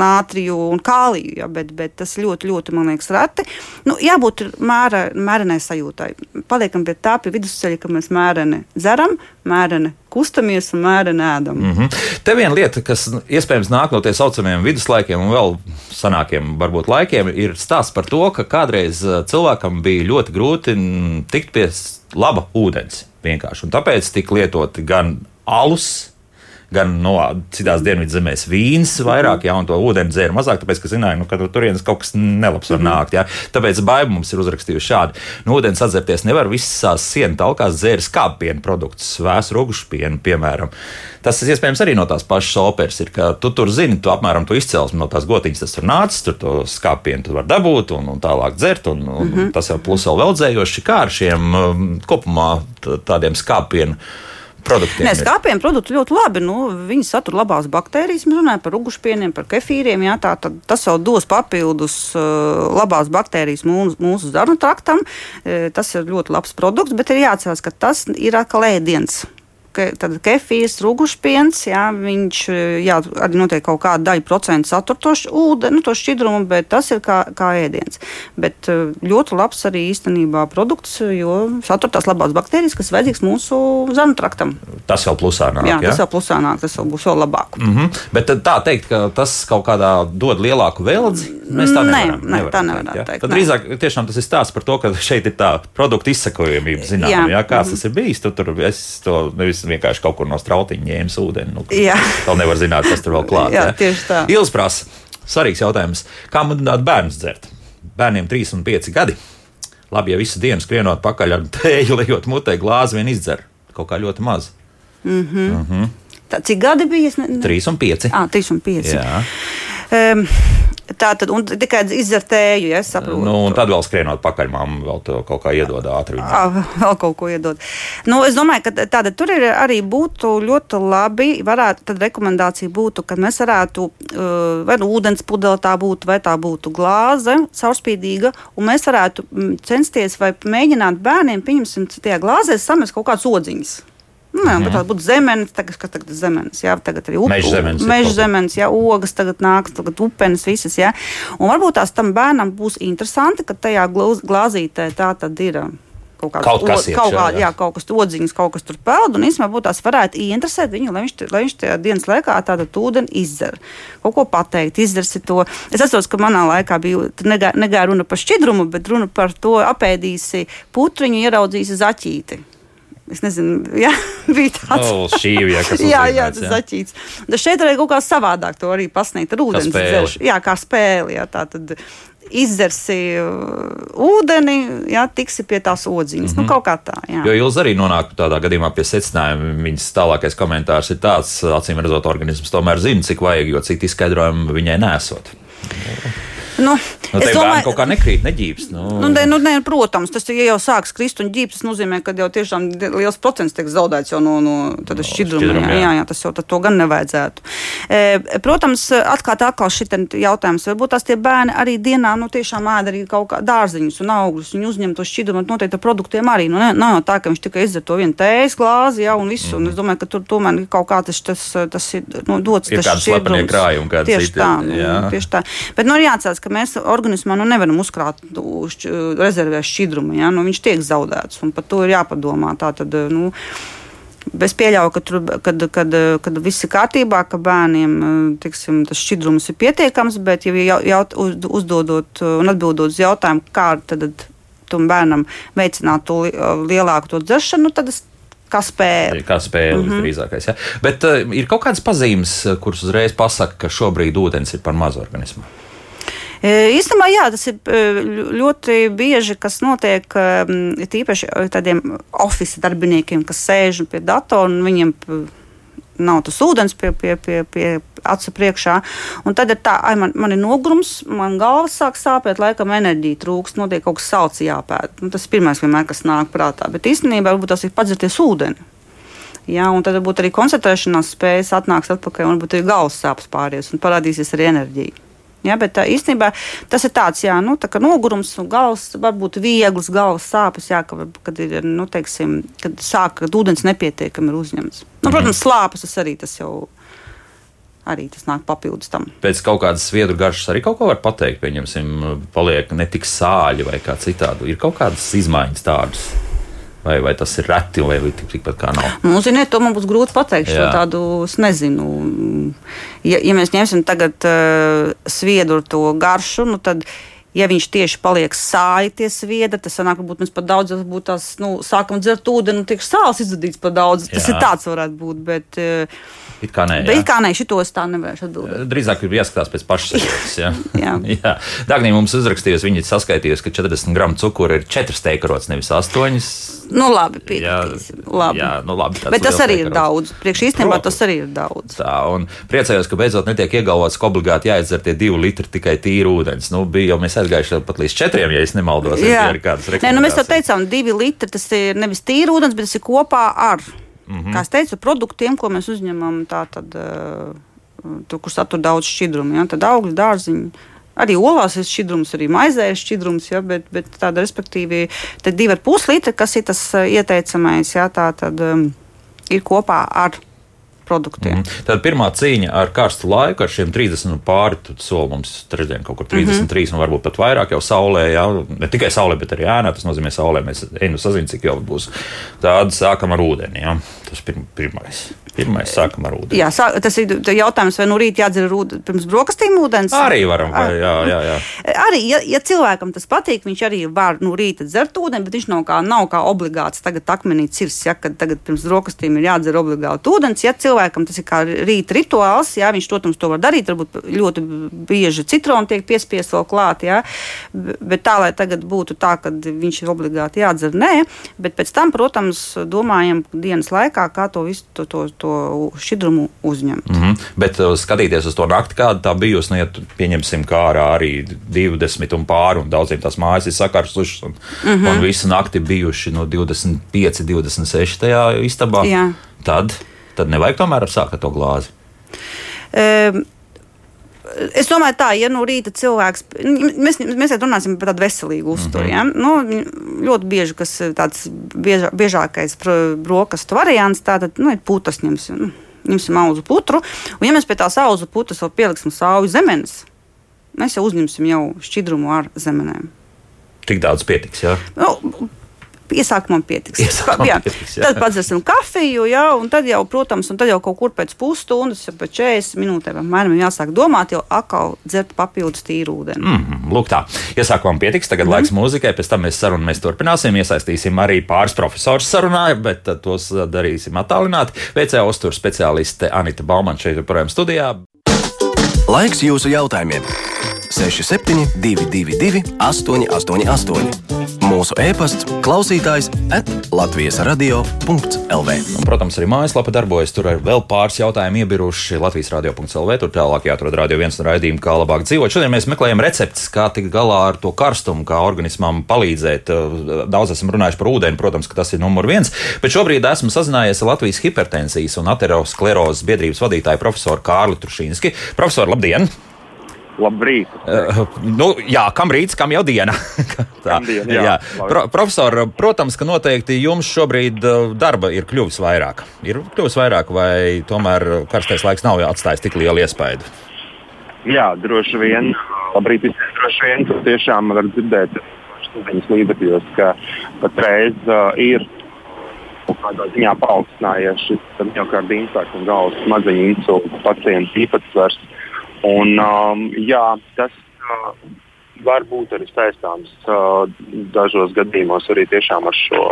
nātriju un kāliju, jā, bet, bet tas ļoti, ļoti, man liekas, reti. Nu, jābūt mēra, mērenai sajūtai. Paliekam pie tā, pie vidusceļa, ka mēs mēreni dzeram, mēreni kustamies un mēreni ēdam. Mm. Mm -hmm. Te viena lieta, kas iespējams nāk no tiem saucamiem viduslaikiem un vēl senākiem varbūt laikiem, ir stāsts par to, ka kādreiz uh, cilvēkam bija ļoti grūti mm, tikt pie laba ūdens. Vienkārši. Un tāpēc tika lietoti gan alus, gan no citās dienvidzemēs vīns vairāk, ja to ūdeni dzēra mazāk, tāpēc, ka zināja, nu, ka tur turienes kaut kas nelabs var nākt. Ja. Tāpēc baiba mums ir uzrakstījusi šādi. Nu, ūdens atzerties nevar visās sienu talkās dzēra skāpienu produktus, vēsu rūgušpienu, piemēram. Tas iespējams arī no tās pašas operas, ir, ka tu tur zini, tu apmēram to izcelsmi no tās gotiņas, tas tur nācis, tur to skāpienu tu var dabūt un, un tālāk dzert, un, un mm -hmm. tas jau plus vēl veldzējoši, kā ar šiem um, kopumā tādiem skāpienu produktiem. Nē, skāpienu produkti ļoti labi. Nu, viņi satur labās baktērijas. Mēs runājam par ugušpieniem, par kefīriem. Jā, tā, tad, tas jau dos papildus uh, labās baktērijas mūsu, mūsu zarnu traktam. E, tas ir ļoti labs produkts, bet ir jāatcerās, ka tas ir atkal ēdiens. Ke, kefīrs, rūgušpiens, jā, viņš jā, arī noteikti kaut kādu daļu procentu satur to ūdeni, nu, to šķidrumu, bet tas ir kā, kā ēdiens. Bet eh, ļoti labs arī īstenībā produkts, jo satur tās labās baktērijas, kas vajadzīgs mūsu zarnu traktam. Tas vēl plusā nāk. Jā, ja? tas jau plusā nāk, tas jau būs vēl labāk. Mm -hmm. Bet tā teikt, ka tas kaut kādā dod lielāku veldzi, mēs tā nevaram. nē, nevaram tā nevarētu ja? teikt, Tad nē. drīzāk tiešām tas ir stāsts par to, ka šeit ir tā produkta izsakojamība, zinām, Jā. ja? kāds tas ir bijis. Tu tur es to nevis vienkārši kaut kur no strautiņa ņēmu ūdeni. Nu. Vēl nevar zināt, kas tur vēl klāts. Jā, tieši tā. Ielas prasa. Svarīgs jautājums. Kā mudināt bērnus dzert? Bērniem 3 un 5 gadi. Labi, ja visu dienu skrienot pakaļ ar tēju, lejot mutē, glāzi vien izdzer. Kaut kā ļoti maz. Tā, cik gadi bija? Es ne, ne... 3 un 5. Ah, 3 un 5. Jā. Um, tā tad tikai izdzertēju, ja saprotu. Nu, un tad vēl skrienot pakaļ, māmu vēl kaut kā iedod ātri. Ah, vēl kaut ko iedod. Nu, es domāju, ka tāda tur ir arī būtu ļoti labi. Varētu, tad rekomendācija būtu, ka mēs varētu, vai nu ūdens pudele tā būtu, vai tā būtu glāze, caurspīdīga, un mēs varētu censties vai mēģināt bērniem, pieņemsim, tajā glāzē samest kaut kādas odziņas. Jā, bet tā būtu zemenes, tagad, kas tagad ir zemenes, jā, tagad arī Meža zemenes meža zemenes, jā, ogas tagad nāks, tagad upenes visas, jā. Un varbūt tās tam bērnam būs interesanti, ka tajā glāzītē tā tad ir. ā, Kaut, kāds Kaut kas o- iekšā, kaut, kā, jā. jā, kaut kas odziņas, kaut kas tur peld, un īstenībā tās varētu ieinteresēt viņu, lai viņš, lai viņš tajā dienas laikā tādu ūdeni izdzer. Kaut ko pateikt, izdarsi to. Es atceros, ka manā laikā bija negā, negā runa par šķidrumu, bet runa par to apēdīsi putriņu, ieraudzīsi zaķīti. Es nezinu, jā, bija tāds. Nu, šī ir ja, kas Jā, jā, tas zaķīts. Bet šeit arī kaut kā savādāk to arī pasniegt ar ūdens spēli. dzeršanu. Jā, kā spēle. Jā, tā tad izdzersi uh, ūdeni, jā, tiksi pie tās odziņas. Mm -hmm. Nu, kaut kā tā. Jā. Jo Ilza arī nonāk tādā gadījumā pie secinājuma. Viņas tālākais komentārs ir tāds, acīm redzot, organisms tomēr zina, cik vajag, jo citu izskaidrojumu viņai nesot. Nu, Nu, es domāju, kaut kā nekrīt, neģības. Nu, Nu, ne, nu, ne, protams, tas ja jau sāks krist un ģīpt. Tas nozīmē, ka jau tiešām liels procents tiek zaudēts jau no, no tāda šķidruma. šķidruma, Jā, jā. jā, tas jau to gan nevajadzētu. E, protams, atklāt atkal šī jautājums. Varbūt tās tie bērni arī dienā nu, tiešām ēd arī kaut kā dārziņus un augļus. Viņi uzņem to šķidrumu noteikti ar produktiem arī. Nu, ne, nav jau tā, ka viņš tikai izdzer to vienu tējas glāzi, jā, un visu. Mm. Un es domāju, ka tur tomēr ir kaut kā tas, tas, tas ir nu, dots. Ir tas kādi slepenie šķidrums. krājumi, kādi Tieši citi, tā. Jā. tieši tā. Bet nu, ir jāatcerās, ka mēs organismā nu, nevaram uzkrāt nu, šķ- rezervē šķidrumu. Ja? Nu, viņš tiek zaudēts, un par to ir jāpadomā. Tā tad, nu, Es pieļauju, ka tur, kad, kad, kad viss ir kārtībā, ka bērniem tiksim, tas šķidrums ir pietiekams, bet, ja jau, jaut, uz, uzdodot un atbildot uz jautājumu, kā tad tam bērnam veicināt to li- lielāku to dzeršanu, tad es kā spēle. Kā spēle mm -hmm. drīzākais. Ja? Bet uh, ir kaut kādas pazīmes, kuras uzreiz pasaka, ka šobrīd ūdens ir par mazu organismu. Īstenībā, jā, tas ir ļoti bieži, kas notiek tīpaši tādiem oficiāliem darbiniekiem, kas sēž pie datora un viņiem nav tas ūdens pie, pie, pie, pie acu priekšā. Un tad ir tā, ai, man, man ir nogurums, man galva sāk sāpēt, laikam enerģija trūkst, notiek kaut kas salds jāpēd. Nu, tas ir pirmais, vienmēr, kas nāk prātā. Bet īstenībā varbūt tas ir padzerties ūdeni. Jā, un tad varbūt arī koncentrēšanās spējas atnāks atpakaļ, un varbūt arī galvas sāpes pāries un parādīsies arī enerģija. Ja, bet tā, īstenībā tas ir tāds, jā, nu, tā kā nogurums un galvas, varbūt viegls galvas sāpes, jā, ka, kad ir, nu, teiksim, kad sāk, kad ūdens nepietiekami ir uzņemts. Nu, protams, slāpes tas arī tas jau, arī tas nāk papildus tam. Pēc kaut kādas sviedru garšas arī kaut ko var pateikt. Pieņemsim, paliek ne tik sāļi vai kā citādi. Ir kaut kādas izmaiņas tādas. Vai, vai tas ir reti, vai tik- tikpat kā nav. Nu, ziniet, to man būs grūti pateikt. Šo Jā. tādu es nezinu. Ja, ja mēs ņemsim tagad uh, sviedru to garšu, nu tad, ja viņš tieši paliek sāļi tie sviedri, tas sanāk, ka būtu mēs par daudz, varbūt tās, nu, sākam dzert ūdeni, un tiek sāls izzudīts par daudz. Tas Jā. ir tāds varētu būt, bet, uh, It kā nē, bet jā. kā nē, šito es tā nevarēšu atbildēt. Drīzāk ir jāskatās pēc pašsajūtas. Ja? Jā. jā. Dāngnī mums uzrakstījusi, viņa ir saskaitījusi, ka 40 gramu cukura ir 4 steikarots, nevis 8. Nu, labi, piekritīsim. Labi. jā, nu labi. Bet tas arī ir steikarots. daudz. Priekš īstenībā tas arī ir daudz. Tā, un priecājos, ka beidzot netiek iegalvots, ka obligāti jāizdzer tie divi litri tikai tīra ūdens. Nu, bija jau mēs aizgājuši pat līdz četriem, ja es nemaldos. Jā, ir kādas Nē, nu mēs jau rekomendācijas. teicām, divi litri tas ir nevis tīra ūdens, bet tas ir kopā ar, mm. -hmm. kā es teicu, produktiem, ko mēs uzņemam, tā tad, uh, tur, kur satur daudz šķidrumu. Ja? Tad augļi, dārziņi. Arī olās ir šķidrums, arī maizē ir šķidrums, ja? bet, bet tāda, respektīvi, divi ar pus litri, kas ir tas uh, ieteicamais, ja? tā tad um, ir kopā ar produktiem. Mm -hmm. Tad pirmā cīņa ar karstu laiku, ar šiem 30 un pāri, soli mums trešdien kaut kur 33 mm -hmm. un varbūt pat vairāk jau saulē, jā, ne tikai saulē, bet arī ēnā, tas nozīmē saulē, mēs ejam sazināt, cik jau būs. Tāda sākam ar ūdeni, jā, tas pirm, pirmais. Pirmais sākam ar ūdeni. Jā, sā, tas ir jautājums, vai no rīta jādzer ūdeni pirms brokastīm ūdens. Arī varam, vai, jā, jā, jā. Arī, ja, ja cilvēkam tas patīk, viņš arī var no rīta dzert ūdeni, bet viņš nav kā, nav kā obligāts tagad akmenī cirs, ja, kad tagad pirms brokastīm ir jādzer obligāti ūdens. Ja cilvēkam tas ir kā rīta rituāls, jā, viņš, protams, to var darīt, varbūt ļoti bieži citronu tiek piespiest vēl klāt, jā, bet tā, lai tagad būtu tā, ka viņš ir obligāti jādzer, nē, bet pēc tam, protams, domājam dienas laikā, kā to visu to, to, to šķidrumu uzņemt. Mm -hmm. Bet uh, skatīties uz to nakti, kāda tā bijusi, nu, ja pieņemsim, kā ārā arī 20 un pāri, un daudziem tās mājas ir sakarsušas, un, mm -hmm. un visu nakti bijuši no 25, 26 tajā istabā, Jā. tad, tad nevajag tomēr sākt ar to glāzi. Um, Es domāju, tā, ja no rīta cilvēks, mēs, mēs runāsim par tādu veselīgu uzturu. Mm -hmm. ja? nu, ļoti bieži, kas tāds biežā, biežākais brokastu variants, tātad nu, ir putas ņemsim. Nu, ņemsim auzu putru, un ja mēs pie tās auzu putras vēl pieliksim sauju zemenes, mēs jau uzņemsim jau šķidrumu ar zemenēm. Tik daudz pietiks, jā? Nu, Iesākumam pietiks. Iesākumam jā. pietiks jā. Tad padzersim kafiju, jā, un tad jau, protams, un tad jau kaut kur pēc pusstundas, pēc 40 minūtēm apmēram jāsāk domāt, jau atkal dzert papildus tīru ūdeni. Mm -hmm. Lūk, tā. Iesākumam pietiks, tagad mm -hmm. laiks mūzikai, pēc tam mēs sarunu mēs turpināsim. Iesaistīsim arī pāris profesorus sarunā, bet tos darīsim attālināti. VCA uzturu speciāliste Anita Bauman šeit joprojām studijā. Laiks jūsu jautājumiem! 67, 222, 888 mūsu e-pasts, klausītājs at Latvijas radio.lv. Un, protams, arī mājaslapa darbojas. Tur ir vēl pāris jautājumu iebiruši Latvijas radio.lv. Tur tālāk jāatrod radio viens no raidījumiem, kā labāk dzīvot. Šodien mēs meklējam receptes, kā tikt galā ar to karstumu, kā organismam palīdzēt. Daudz esam runājuši par ūdeni, protams, ka tas ir numur viens. Bet šobrīd esmu sazinājies ar Latvijas hipertensijas un aterosklerozes biedrības vadītāju profesoru Kārli Trušīnski. Profesor, labdien! Labrīt! Uh, nu, jā, kam rīts, kam jau diena? Tā, jā. Pro, profesor, protams, ka noteikti jums šobrīd uh, darba ir kļuvis vairāk. Ir kļuvis vairāk, vai tomēr karstais laiks nav atstājis tik lielu iespaidu? Jā, droši vien. Labrīt, droši vien. Tu tiešām var dzirdēt studijas līdzekļos, ka patreiz uh, ir kādā ziņā paaugstinājies šis miocarda infarkts un galvas smadzeņu insulta pacientu īpatsvars. Un, um, jā, tas uh, var būt arī saistāms uh, dažos gadījumos arī tiešām ar šo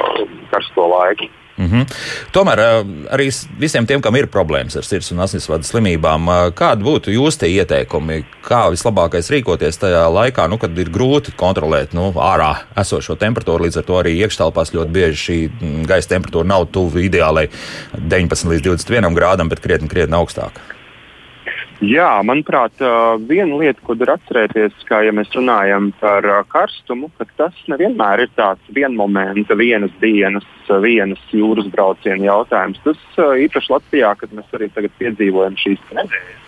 karsto laiku. Mm -hmm. Tomēr uh, arī visiem tiem, kam ir problēmas ar sirds un asinsvadu slimībām, uh, kādi būtu jūsu ieteikumi, kā vislabākais rīkoties tajā laikā, nu, kad ir grūti kontrolēt nu, ārā esošo temperatūru, līdz ar to arī iekštelpās ļoti bieži šī mm, gaisa temperatūra nav tuvu ideālai 19 līdz 21 grādam, bet krietni, krietni augstāka. Jā, manuprāt, viena lieta, ko var atcerēties, ka, ja mēs runājam par karstumu, tas nevienmēr ir tāds vienmomenta, vienas dienas, vienas jūras brauciena jautājums. Tas īpaši Latvijā, kad mēs arī tagad piedzīvojam šīs nedēļas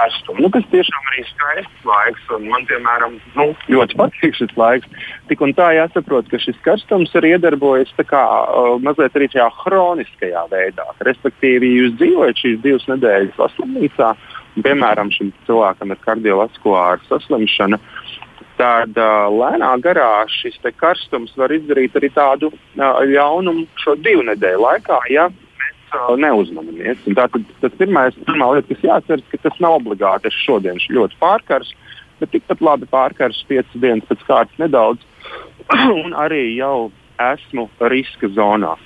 karstumu, nu, kas tiešām arī skaists laiks. Man, piemēram, nu, ļoti patīk šis laiks. Tik un tā jāsaprot, ka šis karstums arī iedarbojas kā, uh, mazliet arī tajā chroniskajā veidā. Respektīvi, jūs dzīvojat šīs divas nedēļas slimnīcā piemēram, šim cilvēkam ir kardiovaskulāra saslimšana, tad uh, lēnā garā šis karstums var izdarīt arī tādu uh, ļaunumu šo divu nedēļu laikā, ja mēs uh, neuzmanamies. Tātad tas pirmais, pirmā lieta, kas jāatceras, ka tas nav obligāti. Es šodien ļoti pārkars, bet tikpat labi pārkars piecas dienas pēc kārtas nedaudz, un arī jau esmu riska zonā.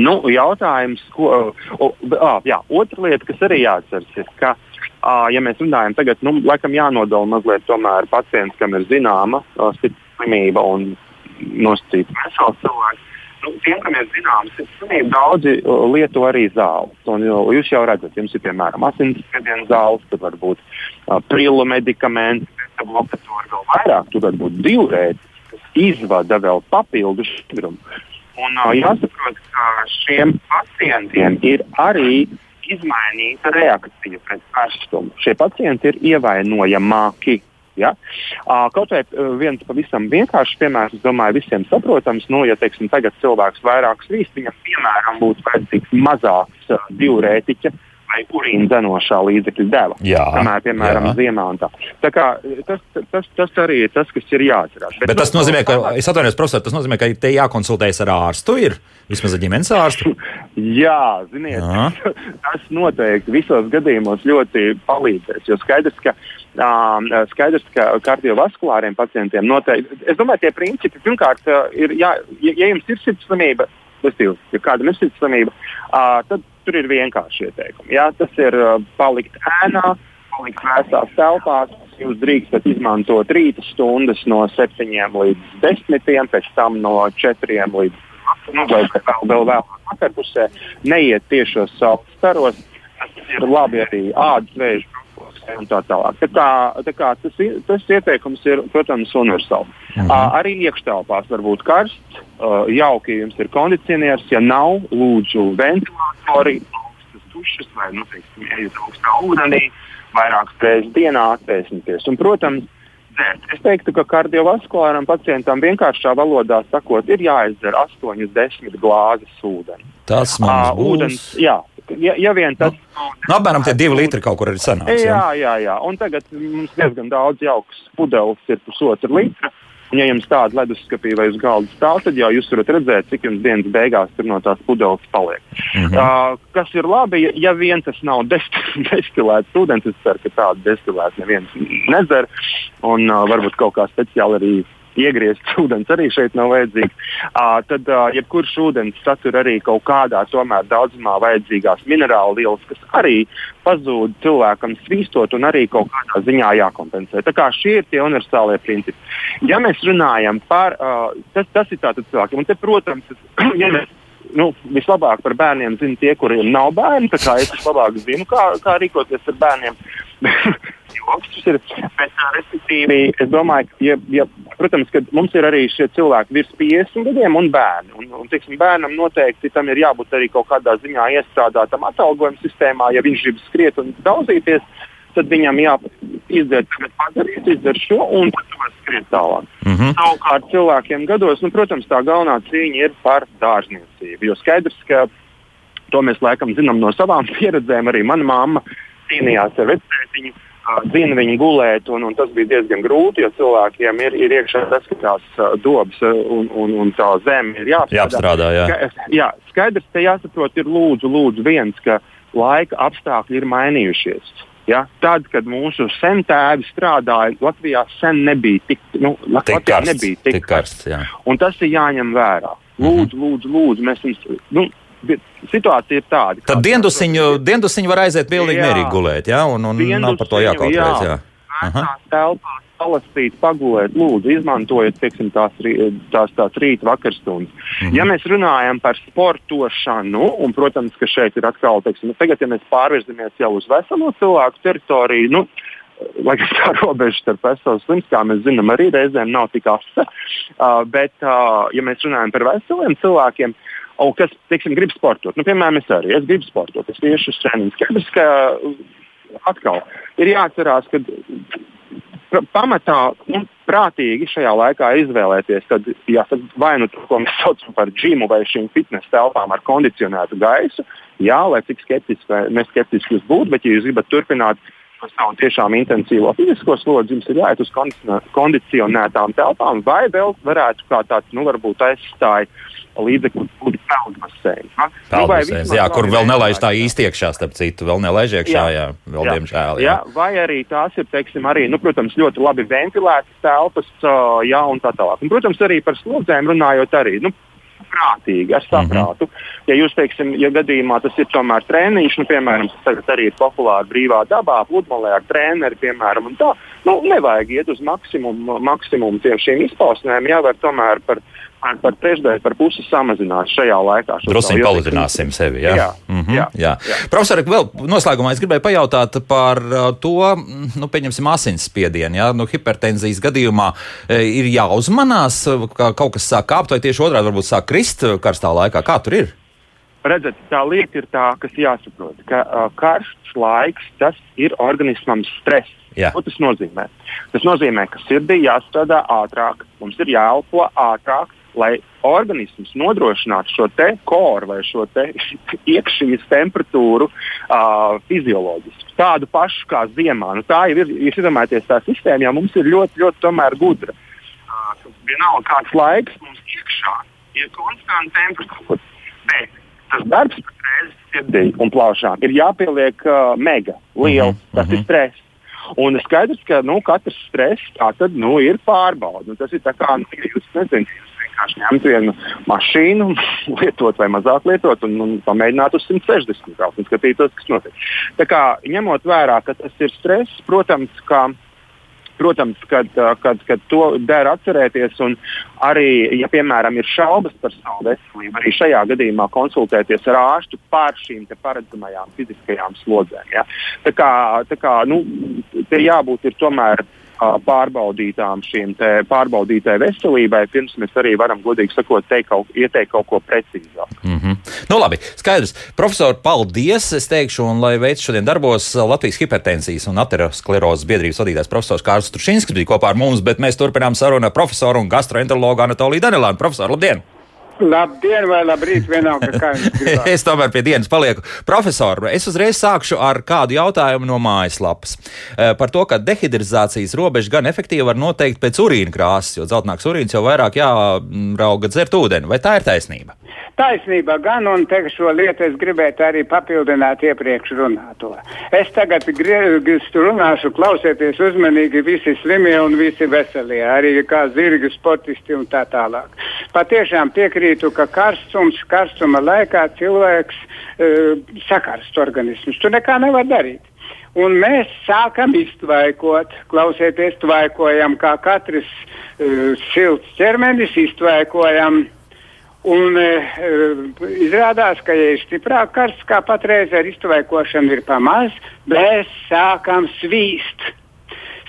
Nu, jautājums, ko. O, o, jā, otra lieta, kas arī jāatceras, ir, ka uh, ja mēs runājam tagad, nu, laikam jānodala mazliet tomēr pacients, kam ir zināma slimība un nosacīta vesela cilvēka. Nu, tiem, kam ir zināms, ir daudzi lieto arī zāles. Un, jūs jau redzat, jums ir piemēram asinsspiediena zāles, tad var būt uh, prilu medikamenti, blokatori vēl vairāk, tur var būt divrēti, kas izvada vēl papildu šķidrumu. Un uh, jāsaprot, ka šiem pacientiem ir arī izmainīta reakcija pret karstumu. Šie pacienti ir ievainojamāki. Ja? Kaut vai viens pavisam vienkāršs piemērs, es domāju, visiem saprotams, nu, ja teiksim, tagad cilvēks vairāk svīst, viņam piemēram būtu vajadzīgs mazāks diurētiķa vai urīna dzenošā līdzekļa deva. Jā, Kamēr, piemēram, jā. ziemā un tā. tā kā, tas, tas, tas arī ir tas, kas ir jāatcerās. Bet, Bet tas no, nozīmē, ka, es atvainojos, profesor, tas nozīmē, ka te jākonsultējas ar ārstu, ir vismaz ar ģimenes ārstu. Jā, ziniet, Jā. tas noteikti visos gadījumos ļoti palīdzēs. Jo skaidrs, ka, skaidrs, ka kardiovaskulāriem pacientiem noteikti, es domāju, tie principi pirmkārt ir, jā, ja, ja jums ir sirdslimība, respektīvi, ja kādam ir sirdslimība, uh, tad tur ir vienkārši ieteikumi. Jā, tas ir uh, palikt ēnā, palikt vēsās telpās. Jūs drīkstat izmantot rīta stundas no 7 līdz 10, pēc tam no 4 līdz nu, vai vēl, vēl vēlāk vakarpusē, neiet tiešos saules staros. Tas ir labi arī ādas vēža un tā tālāk. Tā kā, tā kā tas, tas ieteikums ir, protams, universāls. Mhm. Uh, arī iekštelpās var būt karsts, uh, jauki, ja jums ir kondicionieris. Ja nav, lūdzu, ventilatori, augstas dušas vai, nu, teiksim, ejiet augstā ūdenī, vairākas reizes dienā atpēsnieties. Un, protams, dzert. Es teiktu, ka kardiovaskulāram pacientam vienkāršā valodā sakot, ir jāizdzer 8-10 glāzes ūdeni. Tas mums uh, būs. Ūdens, jā, ja, ja vien tas. Nu, nu, apmēram tie divi litri kaut kur ir sanāks. Jā, jā, jā. Un tagad mums diezgan daudz jaukas pudeles ir pusotra litra. Un, ja jums tāda leduskapī vai uz galda stāv, tad jau jūs varat redzēt, cik jums dienas beigās tur no tās pudeles paliek. Mm -hmm. uh, kas ir labi, ja, ja vien tas nav destilēts ūdens, es ceru, ka tādu destilētu neviens nedzer. Un uh, varbūt kaut kā speciāli arī iegriezts ūdens arī šeit nav vajadzīgs. Uh, tad uh, jebkurš ūdens satur arī kaut kādā tomēr daudzumā vajadzīgās minerālu vielas, kas arī pazūd cilvēkam svīstot un arī kaut kādā ziņā jākompensē. Tā kā šie ir tie universālie principi. Ja mēs runājam par, uh, tas, tas ir tātad cilvēkiem, un te, protams, ja mēs nu, vislabāk par bērniem zina tie, kuriem nav bērni. Es vislabāk zinu, kā, kā rīkoties ar bērniem. joks ir. Bet, respektīvi, es domāju, ka, ja, ja, protams, ka mums ir arī šie cilvēki virs 50 gadiem un bērni. Un, un, tiksim, bērnam noteikti tam ir jābūt arī kaut kādā ziņā iestrādātam atalgojuma sistēmā, ja viņš grib skriet un daudzīties. Tad viņam tagad padarīt, izdara šo, un tad var skriet tālāk. Mm -hmm. Savukārt cilvēkiem gados, nu, protams, tā galvenā cīņa ir par dārzniecību. Jo skaidrs, ka to mēs laikam zinām no savām pieredzēm. Arī mana mamma cīnījās ar vecētiņu zina viņu gulēt, un, un tas bija diezgan grūti, jo cilvēkiem ir, ir iekšā saskatās uh, dobas, un, un, un tā zeme ir jāapstrādā. jāapstrādā jā. Ska, jā, skaidrs, te jāsaprot, ir lūdzu, lūdzu viens, ka laika apstākļi ir mainījušies. Ja? Tad, kad mūsu sentēvi strādāja, Latvijā sen nebija tik, nu, tik Latvijā karsts. Nebija tik tik karsts karsts. Un tas ir jāņem vērā. Lūdzu, lūdzu, lūdzu mēs jums, nu, situācija ir tāda. Tad diendusiņu, diendusiņu var aiziet pilnīgi mierīgi gulēt, jā, un, un nav par to jākautrēs. Jā. Jā. Telpās palastīt, pagulēt, lūdzu, izmantojiet teiksim, tās, tās, tās rīta vakarstundas. Mm -hmm. Ja mēs runājam par sportošanu, un, protams, ka šeit ir atkal, teiksim, nu, tagad, ja mēs pārvirzamies jau uz veselo cilvēku teritoriju, nu, lai gan tā robeža starp veselības slims, kā mēs zinām, arī reizēm nav tik asa. Uh, bet, uh, ja mēs runājam par veseliem cilvēkiem, uh, un kas, teiksim, grib sportot. Nu, piemēram, es arī es gribu sportot, es tieši uz treniņu. Skaidrs, ka atkal ir jāatcerās, ka pamatā un prātīgi šajā laikā izvēlēties, tad, jāsaka, vai nu to, ko mēs saucam par džimu vai šīm fitnes telpām ar kondicionētu gaisu, jā, lai cik skeptiski neskeptiski jūs būtu, bet ja jūs gribat turpināt par savu tiešām intensīvo fizisko slodzi, jums ir jāiet uz kondicionētām telpām, vai vēl varētu kā tāds, nu, varbūt aizstāja līdzekļu būtu peldbaseins. Peldbaseins, nu, jā, kur vēl nelaiž tā īsti iekšā, starp citu, vēl nelaiž iekšā, jā, jā vēl jā, diemžēl. Jā. jā, vai arī tās ir, teiksim, arī, nu, protams, ļoti labi ventilētas telpas, jā, un tā tālāk. Un, protams, arī par slodzēm runājot arī. Nu, prātīgi, ar saprātu. Mm -hmm. Ja jūs teiksim, ja gadījumā tas ir tomēr treniņš, nu, piemēram, tas tagad arī ir populāri brīvā dabā, pludmalē ar treneri, piemēram, un tā, nu, nevajag iet uz maksimumu, maksimumu tiem šīm izpausmēm, jāvar tomēr par par trešdaļu, par pusi samazināt šajā laikā. Drusku paludināsim sevi. Jā, jā, mm -hmm, jā, jā. jā. Profesor, vēl noslēgumā es gribēju pajautāt par uh, to, nu, pieņemsim, asinsspiedienu. Ja? Nu, hipertenzijas gadījumā e, ir jāuzmanās, ka kaut kas sāk kāpt, vai tieši otrādi varbūt sāk krist karstā laikā. Kā tur ir? Redzat, tā lieta ir tā, kas jāsaprot, ka uh, karsts laiks tas ir organismam stress. Jā. Ko tas nozīmē? Tas nozīmē, ka sirdī jāstrādā ātrāk, mums ir jāelpo ātrāk, lai organisms nodrošinātu šo te koru vai šo te iekšīs temperatūru uh, fizioloģiski. Tādu pašu kā ziemā. Nu, tā jau ir, ja iedomājieties, tā sistēma jau mums ir ļoti, ļoti gudra. Uh, vienalga kāds laiks mums iekšā ir konstanta temperatūra. Bet tas darbs pēc sirdī un plaušām ir jāpieliek uh, mega liels. Mm -hmm. Tas ir stress. Un skaidrs, ka nu, katrs stress tad, nu, ir pārbauda. Un tas ir tā kā, nu, ja jūs nezināt, vienkārši ņemt vienu mašīnu, lietot vai mazāk lietot, un, un pamēģināt uz 160 braukt un skatīties, kas notiek. Tā kā ņemot vērā, ka tas ir stress, protams, ka Protams, kad, kad, kad to der atcerēties, un arī, ja, piemēram, ir šaubas par savu veselību, arī šajā gadījumā konsultēties ar ārstu par šīm paredzamajām fiziskajām slodzēm. Ja. Tā kā, tā kā nu, te jābūt tomēr pārbaudītām šīm pārbaudītai veselībai, pirms mēs arī varam, godīgi sakot, kaut, ieteikt kaut ko precīzāku. Mm -hmm. nu, labi, skaidrs. Profesor, paldies! Es teikšu, un lai veids šodien darbos Latvijas hipertensijas un aterosklerozes biedrības vadītājs profesors Kārls Trušinskis bija kopā ar mums, bet mēs turpinām sarunu ar profesoru un gastroenterologu Anatoliju Danelānu. Profesor, labdien! Labdien, vai labrīt, vienalga, kā jums gribas. es tomēr pie dienas palieku. Profesor, es uzreiz sākšu ar kādu jautājumu no mājaslapas. Eh, par to, ka dehidrizācijas robeža gan efektīvi var noteikt pēc urīna krāsas, jo dzeltenāks urīns jau vairāk jārauga dzert ūdeni. Vai tā ir taisnība? Taisnība gan, un te šo lietu es gribētu arī papildināt iepriekš runāto. Es tagad runāšu, klausieties uzmanīgi visi slimie un visi veselie, arī kā zirgi, sportisti un tā tālāk. Patiešām piekrītu, ka karstums, karstuma laikā cilvēks uh, sakarst organismus. Tu nekā nevar darīt. Un mēs sākam iztvaikot, klausieties, tvaikojam, kā katrs uh, silts ķermenis iztvaikojam. Un e, izrādās, ka, ja ir stiprāk karsts, kā patreiz ar iztvaikošanu ir pamaz, mēs sākam svīst.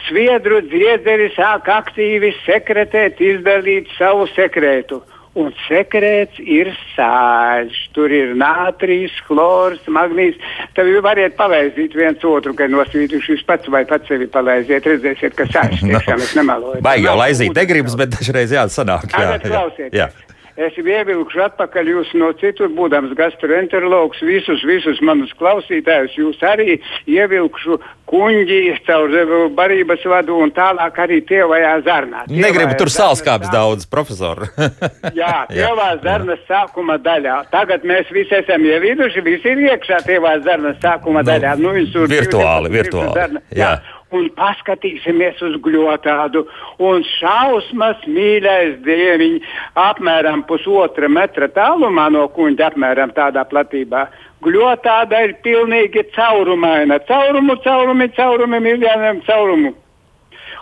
Sviedru dziedzeri sāk aktīvi sekretēt, izdalīt savu sekrētu. Un sekrets ir sāļš. Tur ir nātrijas, chlors, magnīs. Tad jūs variet palaizīt viens otru, kad nosvītuši jūs pats vai pats sevi palaiziet. Redzēsiet, ka sāļš tiešām es nemeloju. Baigi jau laizīt negribas, bet dažreiz jāsanāk. Jā, jā, jā. Es ievilkšu atpakaļ jūs no citur, būdams gastroenterologs, visus, visus manus klausītājus, jūs arī ievilkšu kuņģi caur barības vadu un tālāk arī tievajā zarnā. Tievajā Negribu tur sālskāpes daudz, profesor. jā, tievā zarnas sākuma daļā. Tagad mēs visi esam ieviduši, visi ir iekšā tievā zarnas sākuma nu, daļā. Nu, virtuāli, virtuāli. Zarna, jā. jā un paskatīsimies uz gļotādu. Un šausmas, mīļais dieviņ, apmēram pusotra metra tālumā no kuņģa, apmēram tādā platībā. Gļotāda ir pilnīgi caurumaina. Caurumu, caurumi, caurumi, miljoniem caurumu.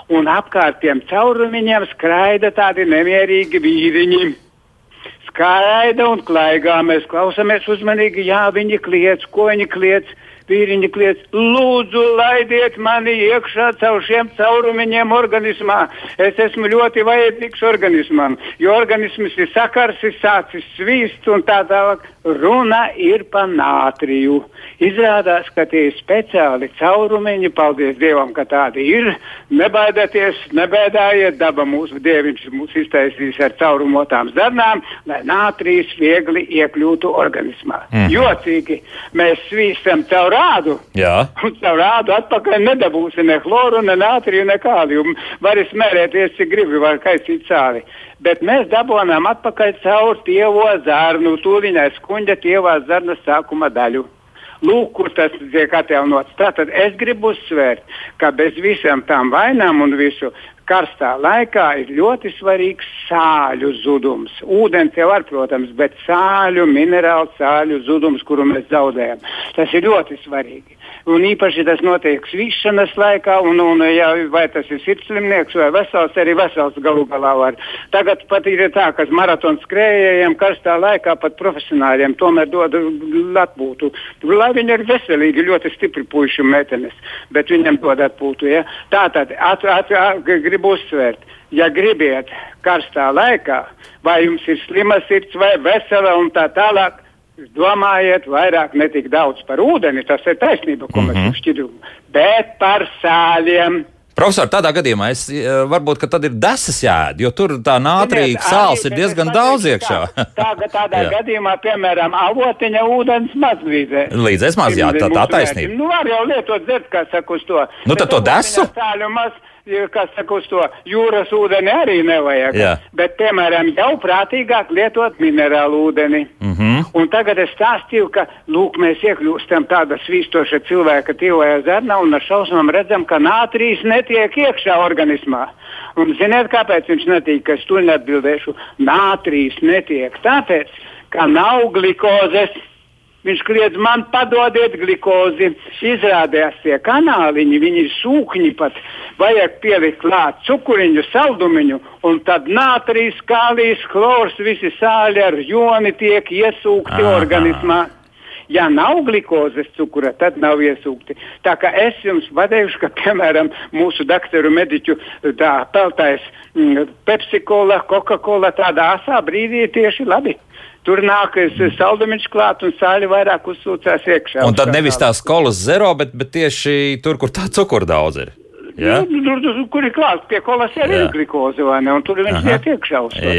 Un apkārtiem caurumiņiem skraida tādi nemierīgi vīriņi. Skraida un klaigā. Mēs klausāmies uzmanīgi, jā, viņi kliedz, ko viņi kliedz vīriņi kliedz, lūdzu, laidiet mani iekšā caur šiem caurumiņiem organismā. Es esmu ļoti vajadzīgs organismam, jo organisms ir sakars, ir sācis svīst un tā tālāk. Runa ir par nātriju. Izrādās, ka tie ir speciāli caurumiņi, paldies Dievam, ka tādi ir. Nebaidieties, nebēdājiet, daba mūsu dieviņš mūs iztaisīs ar caurumotām zarnām, lai nātrijas viegli iekļūtu organismā. Mm. Jocīgi mēs svīstam caur rādu. Jā. Un caur rādu atpakaļ nedabūsi ne chloru, ne nātriju, ne kālijumu. Var smērēties, cik gribi, var kaisīt sāli. Bet mēs dabūjām atpakaļ caur tievo zarnu, tūlīņai skuņģa tievā zarnas sākuma daļu. Lūk, kur tas tiek atjaunots. Tātad es gribu uzsvērt, ka bez visām tām vainām un visu karstā laikā ir ļoti svarīgs sāļu zudums. Ūdens jau var, protams, bet sāļu, minerālu sāļu zudums, kuru mēs zaudējam, tas ir ļoti svarīgi. Un īpaši tas notiek svīšanas laikā, un, un ja, vai tas ir sirdslimnieks vai vesels, arī vesels galu galā var. Tagad pat ir tā, ka maratonu skrējējiem karstā laikā pat profesionāļiem tomēr dod atpūtu. Lai viņi ir veselīgi, ļoti stipri puiši un meitenes, bet viņam dod atpūtu. Ja? Tā tad at, at, at, gribu uzsvērt, ja gribiet karstā laikā, vai jums ir slima sirds vai vesela un tā tālāk domājiet vairāk ne tik daudz par ūdeni, tas ir taisnība, ko mm -hmm. mēs mhm. šķiram, bet par sāļiem. Profesor, tādā gadījumā es eh, varbūt tad ir desas jēda, jo tur tā nātrīga sāls ir diezgan daudz iekšā. tā, tā, tādā gadījumā, piemēram, avotiņa ūdens mazlīdzē. Līdzēs maz, jā, tā, tā taisnība. Nu, var jau lietot dzert, kā saka uz to. Nu, tad to desu? Sāļu maz, kas saka, uz to jūras ūdeni arī nevajag. Jā. Bet, piemēram, jau prātīgāk lietot minerālu ūdeni. Mm -hmm. Un tagad es stāstīju, ka lūk, mēs iekļūstam tādā svīstoša cilvēka tīvajā zernā un ar šausmām redzam, ka nātrīs netiek iekšā organismā. Un ziniet, kāpēc viņš netiek? Es to neatbildēšu. Nātrīs netiek tāpēc, ka nav glikozes. Viņš kliedz, man padodiet glikozi. Izrādījās tie kanāliņi, viņi ir sūkņi pat. Vajag pielikt klāt cukuriņu, saldumiņu, un tad nātrīs, kālijas, chlors, visi sāļi ar joni tiek iesūkti Aha. organismā. Ja nav glukozes cukura, tad nav iesūkti. Tā kā es jums pateikšu, ka, piemēram, mūsu doktoru mediķu tā peltais mm, Pepsi-Cola, Coca-Cola tādā asā brīdī tieši labi. Tur nāk saldumiņš klāt un sāļi vairāk uzsūcās iekšā. Un tad nevis tās kolas zero, bet, bet tieši tur, kur tā cukura daudz ir. Ja? Nu, tur, tur, kur ir klāts pie kolas, arī ir glikoze, vai ne? Un tur viņš iet iekšā uz to.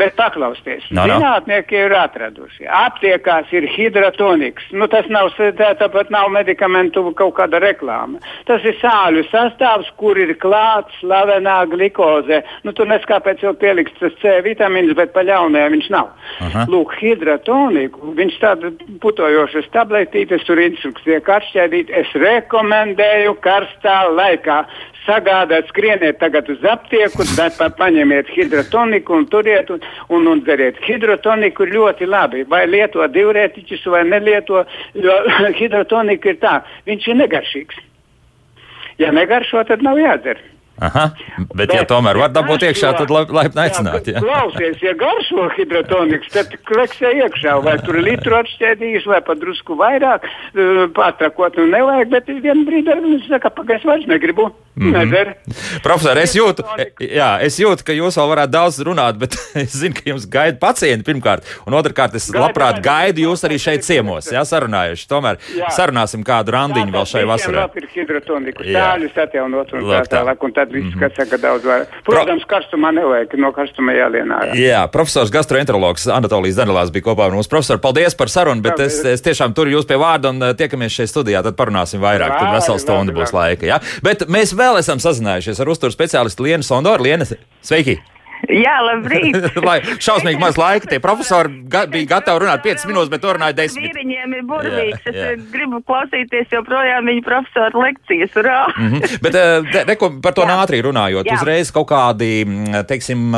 Bet paklausieties, No, no. zinātnieki ir atraduši. Aptiekās ir hidratoniks. Nu, tas nav, tā, tāpat nav medikamentu kaut kāda reklāma. Tas ir sāļu sastāvs, kur ir klāts slavenā glikoze. Nu, tur neskāpēc jau pielikts tas C vitamīns, bet pa ļaunajā viņš nav. Aha. Lūk, hidratoniku, viņš tāda putojošas tabletītes, tur instrukcija kā atšķēdīt. Es rekomendēju karstā laikā sagādāt, skrieniet tagad uz aptieku, tad pa, paņemiet hidratoniku un turiet un, un, un dariet. Hidratoniku ir ļoti labi. Vai lieto diurētiķus vai nelieto, jo hidrotonika ir tā, viņš ir negaršīgs. Ja negaršo, tad nav jādzer. Aha. Bet, ja tomēr var dabūt iekšā, tad laipni aicināt. Jā, Ja? klausies, ja garšo hidrotoniks, tad kleksē iekšā, vai tur litru atšķēdījis, vai pat drusku vairāk, eh, pārtrakot, nu nevajag, bet vienu brīdi viņš saka, pagaidzi vairs negribu. Mm Mhm. -hmm. Profesor, es jūtu, jā, es jūtu, ka jūs vēl varētu daudz runāt, bet es zinu, ka jums gaida pacienti pirmkārt, un otrkārt, es Gaida, labprāt gaidu jūs arī šeit ciemos, jā, sarunājuši. Tomēr Jā. sarunāsim kādu randiņu vēl šai Jā. sāļus atjaunot un tā tā. Mhm. tālāk, un tad viss, kas saka daudz vairāk. Protams, karstumā nevajag, no karstuma jālienā. Jā, profesors gastroenterologs Anatolijas Danilās bija kopā ar mums. Profesor, paldies par sarunu, bet es, es tiešām turu jūs pie vārda un eh, tiekamies šeit studijā, tad parunāsim vairāk. Tad vesela stunda būs laika. Jā? Bet mēs vēl esam sazinājušies ar uzturu speciālistu Lienu Sondoru. Liena, sveiki! Jā, labrīt. Lai šausmīgi maz laika, tie profesori ga bija gatavi runāt 5 minūtes, bet runāja 10. Vīriņiem ir burvīgs. Jā, jā. Es eh, gribu klausīties joprojām viņa profesora lekcijas. Urā! Mhm. Bet eh, te- re, ko par to Jā. ātri runājot, Jā. uzreiz kaut kādi, mm, teiksim,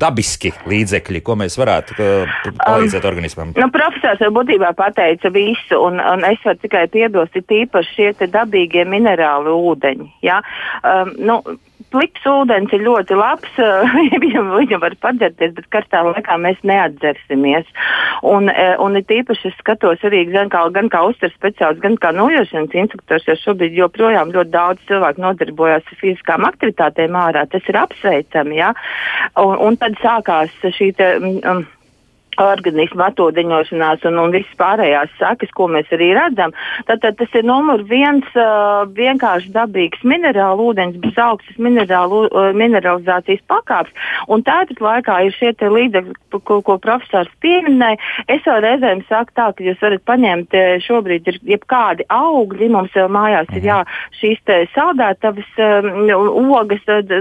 dabiski līdzekļi, ko mēs varētu eh, palīdzēt organismam. Nu, profesors jau būtībā pateica visu, un, un es varu tikai piebilst, ir tīpaši šie dabīgie minerāli ūdeņi. Ja? Um, nu, Pliks ūdens ir ļoti labs, viņam, viņam var padzerties, bet karstā laikā mēs neatdzersimies. Un, eh, un ir tīpaši es skatos arī gan kā, gan kā uzturs speciālists, gan kā nojošanas instruktors, jo šobrīd joprojām ļoti daudz cilvēku nodarbojas ar fiziskām aktivitātēm ārā. Tas ir apsveicami, ja? un, un tad sākās šī te, um, organisma atūdeņošanās un, un visas pārējās sakas, ko mēs arī redzam. Tad, tad tas ir numur viens uh, vienkārši dabīgs minerālu ūdens bez augstas minerālu, uh, mineralizācijas pakāpes. Un tāpat laikā ir šie līdzekļi, ko, ko profesors pieminēja. Es jau reizēm saku tā, ka jūs varat paņemt eh, šobrīd ir jebkādi augļi, mums jau mājās ir jā, šīs saldētavas um, ogas, tad,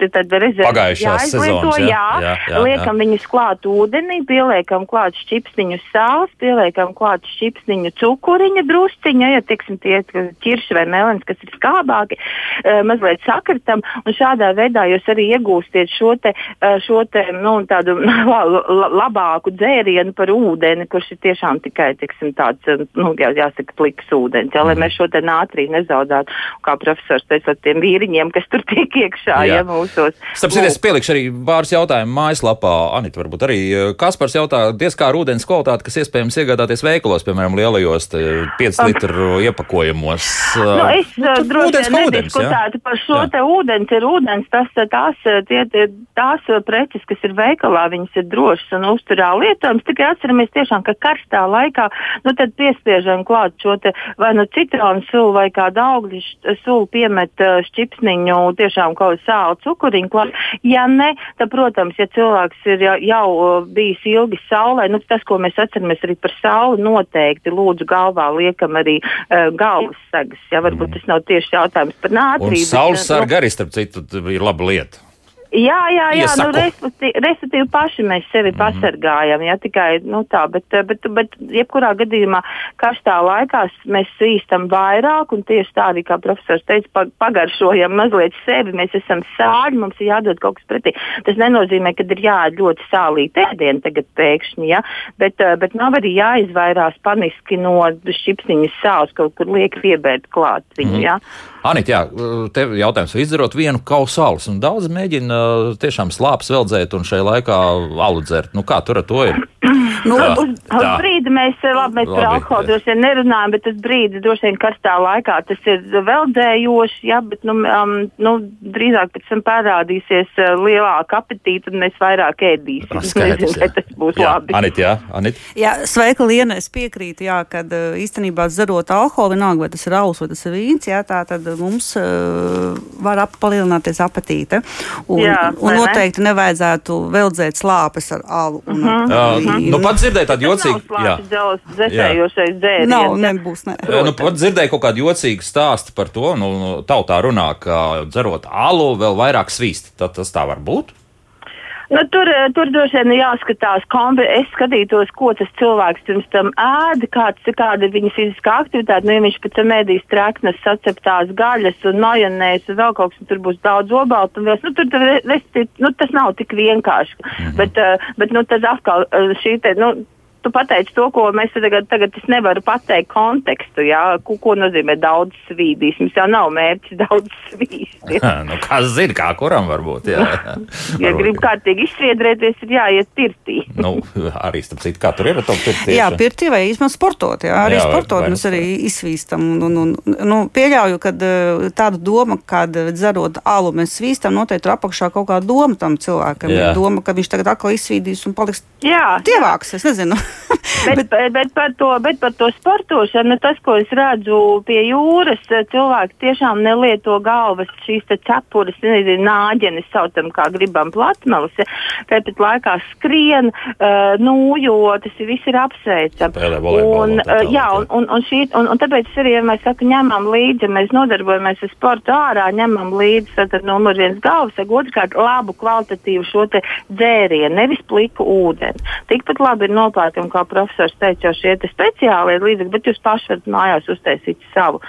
tad, tad Pagājušās jāizlieto, sezonas, jā? jā, Jā, jā, liekam viņus klāt ūdenī, pieliekam klāt šķipsniņu sāls, pieliekam klāt šķipsniņu cukuriņa drusciņa, ja tieksim tie ķirši vai melens, kas ir skābāki, eh, mazliet sakartam, un šādā veidā jūs arī iegūstiet šo te, eh, šo te nu, tādu la- la- labāku dzērienu par ūdeni, kurš ir tiešām tikai, tiksim, tāds, eh, nu, jā, jāsaka, pliks ūdens, ja, lai mēs šo te nātriju nezaudētu, kā profesors teica, tiem vīriņiem, kas tur tiek iekšā, Jā. ja mūsos. Starp citu, es pielikšu arī pāris jautājumu mājaslapā. Anita, varbūt arī Kaspars jautā, diez kā ūdens kvalitāti, kas iespējams iegādāties veikalos, piemēram, lielajos te 5 litru iepakojumos. Nu, Eh, es uh, droši vien nediskutētu par šo Jā. te ūdens, ir ūdens, tas, uh, tās, uh, tie, tās uh, preces, kas ir veikalā, viņas ir drošas un uzturā lietojams. Tikai atceramies tiešām, ka karstā laikā, nu piespiežam klāt šo te vai nu citronu sulu vai kādu augļu sulu piemet uh, šķipsniņu, tiešām kaut kādu sālu cukuriņu klāt. Ja ne, tad, protams, ja cilvēks ir jau, jau uh, bijis ilgi ilgi saulē, nu, tas, ko mēs atceramies arī par sauli, noteikti lūdzu galvā liekam arī uh, galvas sagas. Ja, varbūt Mm. tas nav tieši jautājums par nātriju. Un saules bet, nu, sarga arī, starp citu, ir laba lieta. Jā, jā, jā nu, Iesaku. respektīvi, respektīvi paši mēs sevi mm pasargājam. Jā, tikai nu, tā, bet, bet, bet jebkurā gadījumā karstā laikā mēs svīstam vairāk, un tieši tā arī, kā profesors teica, pa- pagaršojam mazliet sevi. Mēs esam sāļi, mums ir jādod kaut kas pretī. Tas nenozīmē, ka ir jāēd ļoti sālīta ēdiena tagad pēkšņi, ja? bet, eh, bet nav arī jāizvairās paniski no šipsniņas sāls, kaut kur liek piebērt klāt viņu. Ja? Anita, jā, tev jautājums, vai izdarot vienu kausu alus, un daudz mēģina tiešām slāpes veldzēt un šajā laikā alu dzert. Nu, kā tur ar to ir? Nu, Tā, uz, uz tā. brīdi mēs, labi, mēs par Labi, alkoholu jā. droši vien nerunājam, bet tas brīdis droši vien karstā laikā tas ir veldējoši, jā, bet nu, um, nu, drīzāk pēc tam parādīsies uh, lielāka apetīte un mēs vairāk ēdīsim. Es Skaidrs, nezinu, tas būs Jā, labi. Anita, jā, Anita. Jā, sveika, Liena. Es piekrītu, jā, ka īstenībā dzerot alkoholu, vienalga, vai tas ir alus vai tas ir vīns, jā, tā tad mums uh, var ap, palielināties apetīte. Un, Jā, un vai ne? noteikti nevajadzētu veldzēt slāpes ar alu. Un, Mhm. ar Uh, vīnu. nu, pat dzirdēju tādu jocīgu. Dzēriens. Nav, nebūs. Ne. Uh, Nu, pat dzirdēju kaut kādu jocīgu stāstu par to, nu, nu, tautā runā, ka dzerot alu vēl vairāk svīst. Tad tas tā var būt. Nu, tur, eh, tur droši vien jāskatās, kombi, es skatītos, ko tas cilvēks pirms tam ēda, kāds, kāda ir viņa fiziskā aktivitāte. Nu, ja viņš pēc tam ēdīs treknes, saceptās gaļas un majonēs un vēl kaut kas, tur būs daudz obaltu un vēl. Nu, tur, tur, resti, nu, tas nav tik vienkārši. Mm -hmm. Bet, uh, bet nu, tas atkal uh, šī te. Nu, Tu pateici to, ko mēs tagad, tagad es nevaru pateikt kontekstu, jā, ko, ko nozīmē daudz svīdīs. Mums jau nav mērķis daudz jā. nu, kas zina, kā kuram var būt? Jā, jā. Ja Varbūt. grib kārtīgi izsviedrēties, ir jāiet pirtī. Nu, arī starp citu, kā tur ir ar to pirkstu. Jā, pirtī vai īstenībā sportot. Jā, arī Jā, jā, vai- sportot vai mēs nu arī izsvīstam. Un, un, un, nu, pieļauju, ka tāda doma, kad eh, dzerot alu mēs svīstam, noteikti tur apakšā kaut kāda doma tam cilvēkam. Jā. Doma, ka viņš tagad atkal izsvīdīs un paliks Jā, tievāks. Es nezinu. Bet, bet, bet, par to, bet par to sportošanu, nu, tas, ko es redzu pie jūras, eh, cilvēki tiešām nelieto galvas šīs cepures, nāģenes, saucam, kā gribam, platmelis. Tāpat laikā skrien, uh, nūjo, tas ir- viss ir apsveicami. Un, uh, jā, un, un, un, šī, un, un tāpēc arī, ja mēs saku, ņemam līdzi, ja mēs nodarbojamies ar sportu ārā, ņemam līdzi tad numur viens galvas, otrkārt labu kvalitatīvu šo dzērienu, nevis pliku ūdeni. Tikpat labi ir nopērkam, kā profesors teica, jau šie speciālie līdzekļi, bet jūs paši varat mājās uztaisīt savu.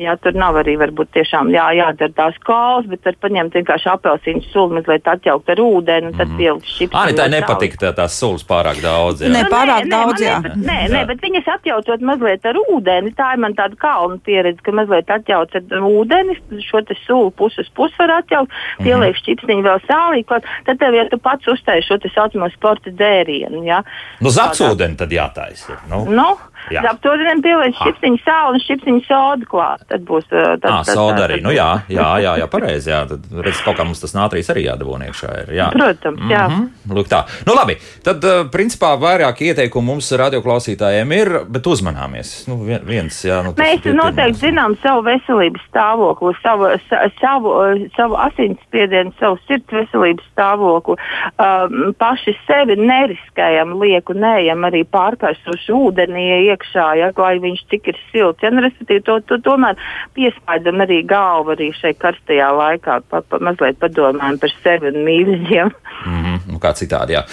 Jā, tur nav arī varbūt tiešām jā, jādara tās kolas, bet var paņemt vienkārši apelsīnu sulu, mazliet atjaukt ar ūdeni un tad pielikt šips. Ani, tā nepatika tā, tās sulas pārāk daudz. Jā. Ne, Nu, pārāk nē, daudz, man jā. ne- Nē, nē, bet viņas atjaucot mazliet ar ūdeni. Tā ir man tāda kalna pieredze, ka mazliet atjauc ar ūdeni, šo te sulu puses pusi var atjaukt, Mhm. pieliek šķipsniņu vēl sālī, klāt, tad tev, ja tu pats uztaisi šo te saucamo sporta dzērienu, jā. Nu, zapsūdeni tad jātaisa. Nu. Nu, Jā. ap to vienam pieliek šķipsniņu sāli un šķipsniņu sodu klāt. Tad būs tad, Ah, soda arī. Nu, jā, jā, jā, jā pareizi. Jā. Tad, redz, kaut kā mums tas nātrīs arī jādabūna iekšā. Ir, jā. Protams, jā. Mhm, Lūk, tā. Nu, labi. Tad, principā, vairāk ieteikumu mums radioklausītājiem ir, bet uzmanāmies. Nu, vien- viens, jā, nu, Mēs noteikti zinām savu veselības stāvokli, savu, sa, savu, savu asinsspiedienu, savu sirds veselības stāvokli. Um, paši sevi neriskējam, lieku neejam arī pārkārsuši ūdenī iekšā, ja, lai viņš cik ir silts. Ja, nu, respektīvi, to, to tomēr piespaidam arī galvu arī šai karstajā laikā, pa, pa, mazliet padomājam par sevi un mīļiem. Mhm, nu, kā citādi, jā.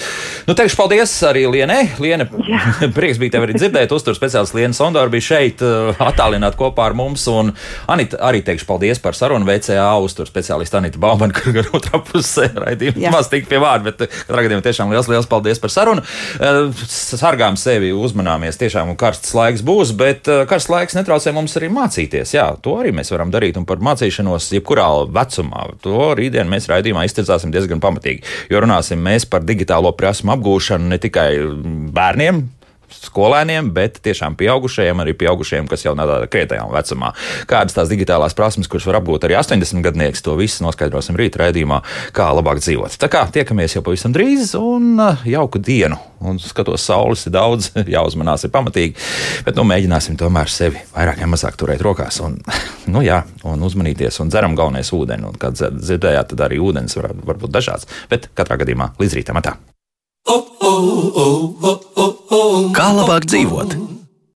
Nu, teikšu paldies arī Lienai. Liena, prieks bija tevi arī dzirdēt. Uztur speciālists Liena Sondora bija šeit, uh, attālināt kopā ar mums. Un Anita, arī teikšu paldies par sarunu VCA uztur speciālistu Anita Baumanu, kur gan otrā pusē raidījuma maz tik pie vārda, bet uh, katrā gadījumā tiešām liels, liels paldies par sarunu. Uh, Sargām sevi, uzmanāmies, tiešām un karsts laiks būs, bet karsts laiks netraucē mums arī mācīties. Jā, to arī mēs varam darīt un par mācīšanos jebkurā vecumā. To rītdien mēs raidījumā iztirzāsim diezgan pamatīgi, jo runāsim mēs par digitālo prasmu apgūšanu ne tikai bērniem. Skolēniem, bet tiešām pieaugušajiem, arī pieaugušajiem, kas jau nav tādā krietnējā vecumā. Kādas tās digitālās prasmes, kuras var apgūt arī 80 gadnieks, to visu noskaidrosim rīt raidījumā, kā labāk dzīvot. Tā kā tiekamies jau pavisam drīz un uh, jauku dienu. Un skatos, saules ir daudz, jāuzmanās ir pamatīgi, bet nu, mēģināsim tomēr sevi vairāk vai mazāk turēt rokās un, nu, jā, un uzmanīties un dzeram galvenais ūdeni. Un, kā dzirdējāt, tad arī ūdens var, var būt dažāds, bet katrā gadījumā līdz rītam atā. Kā labāk dzīvot?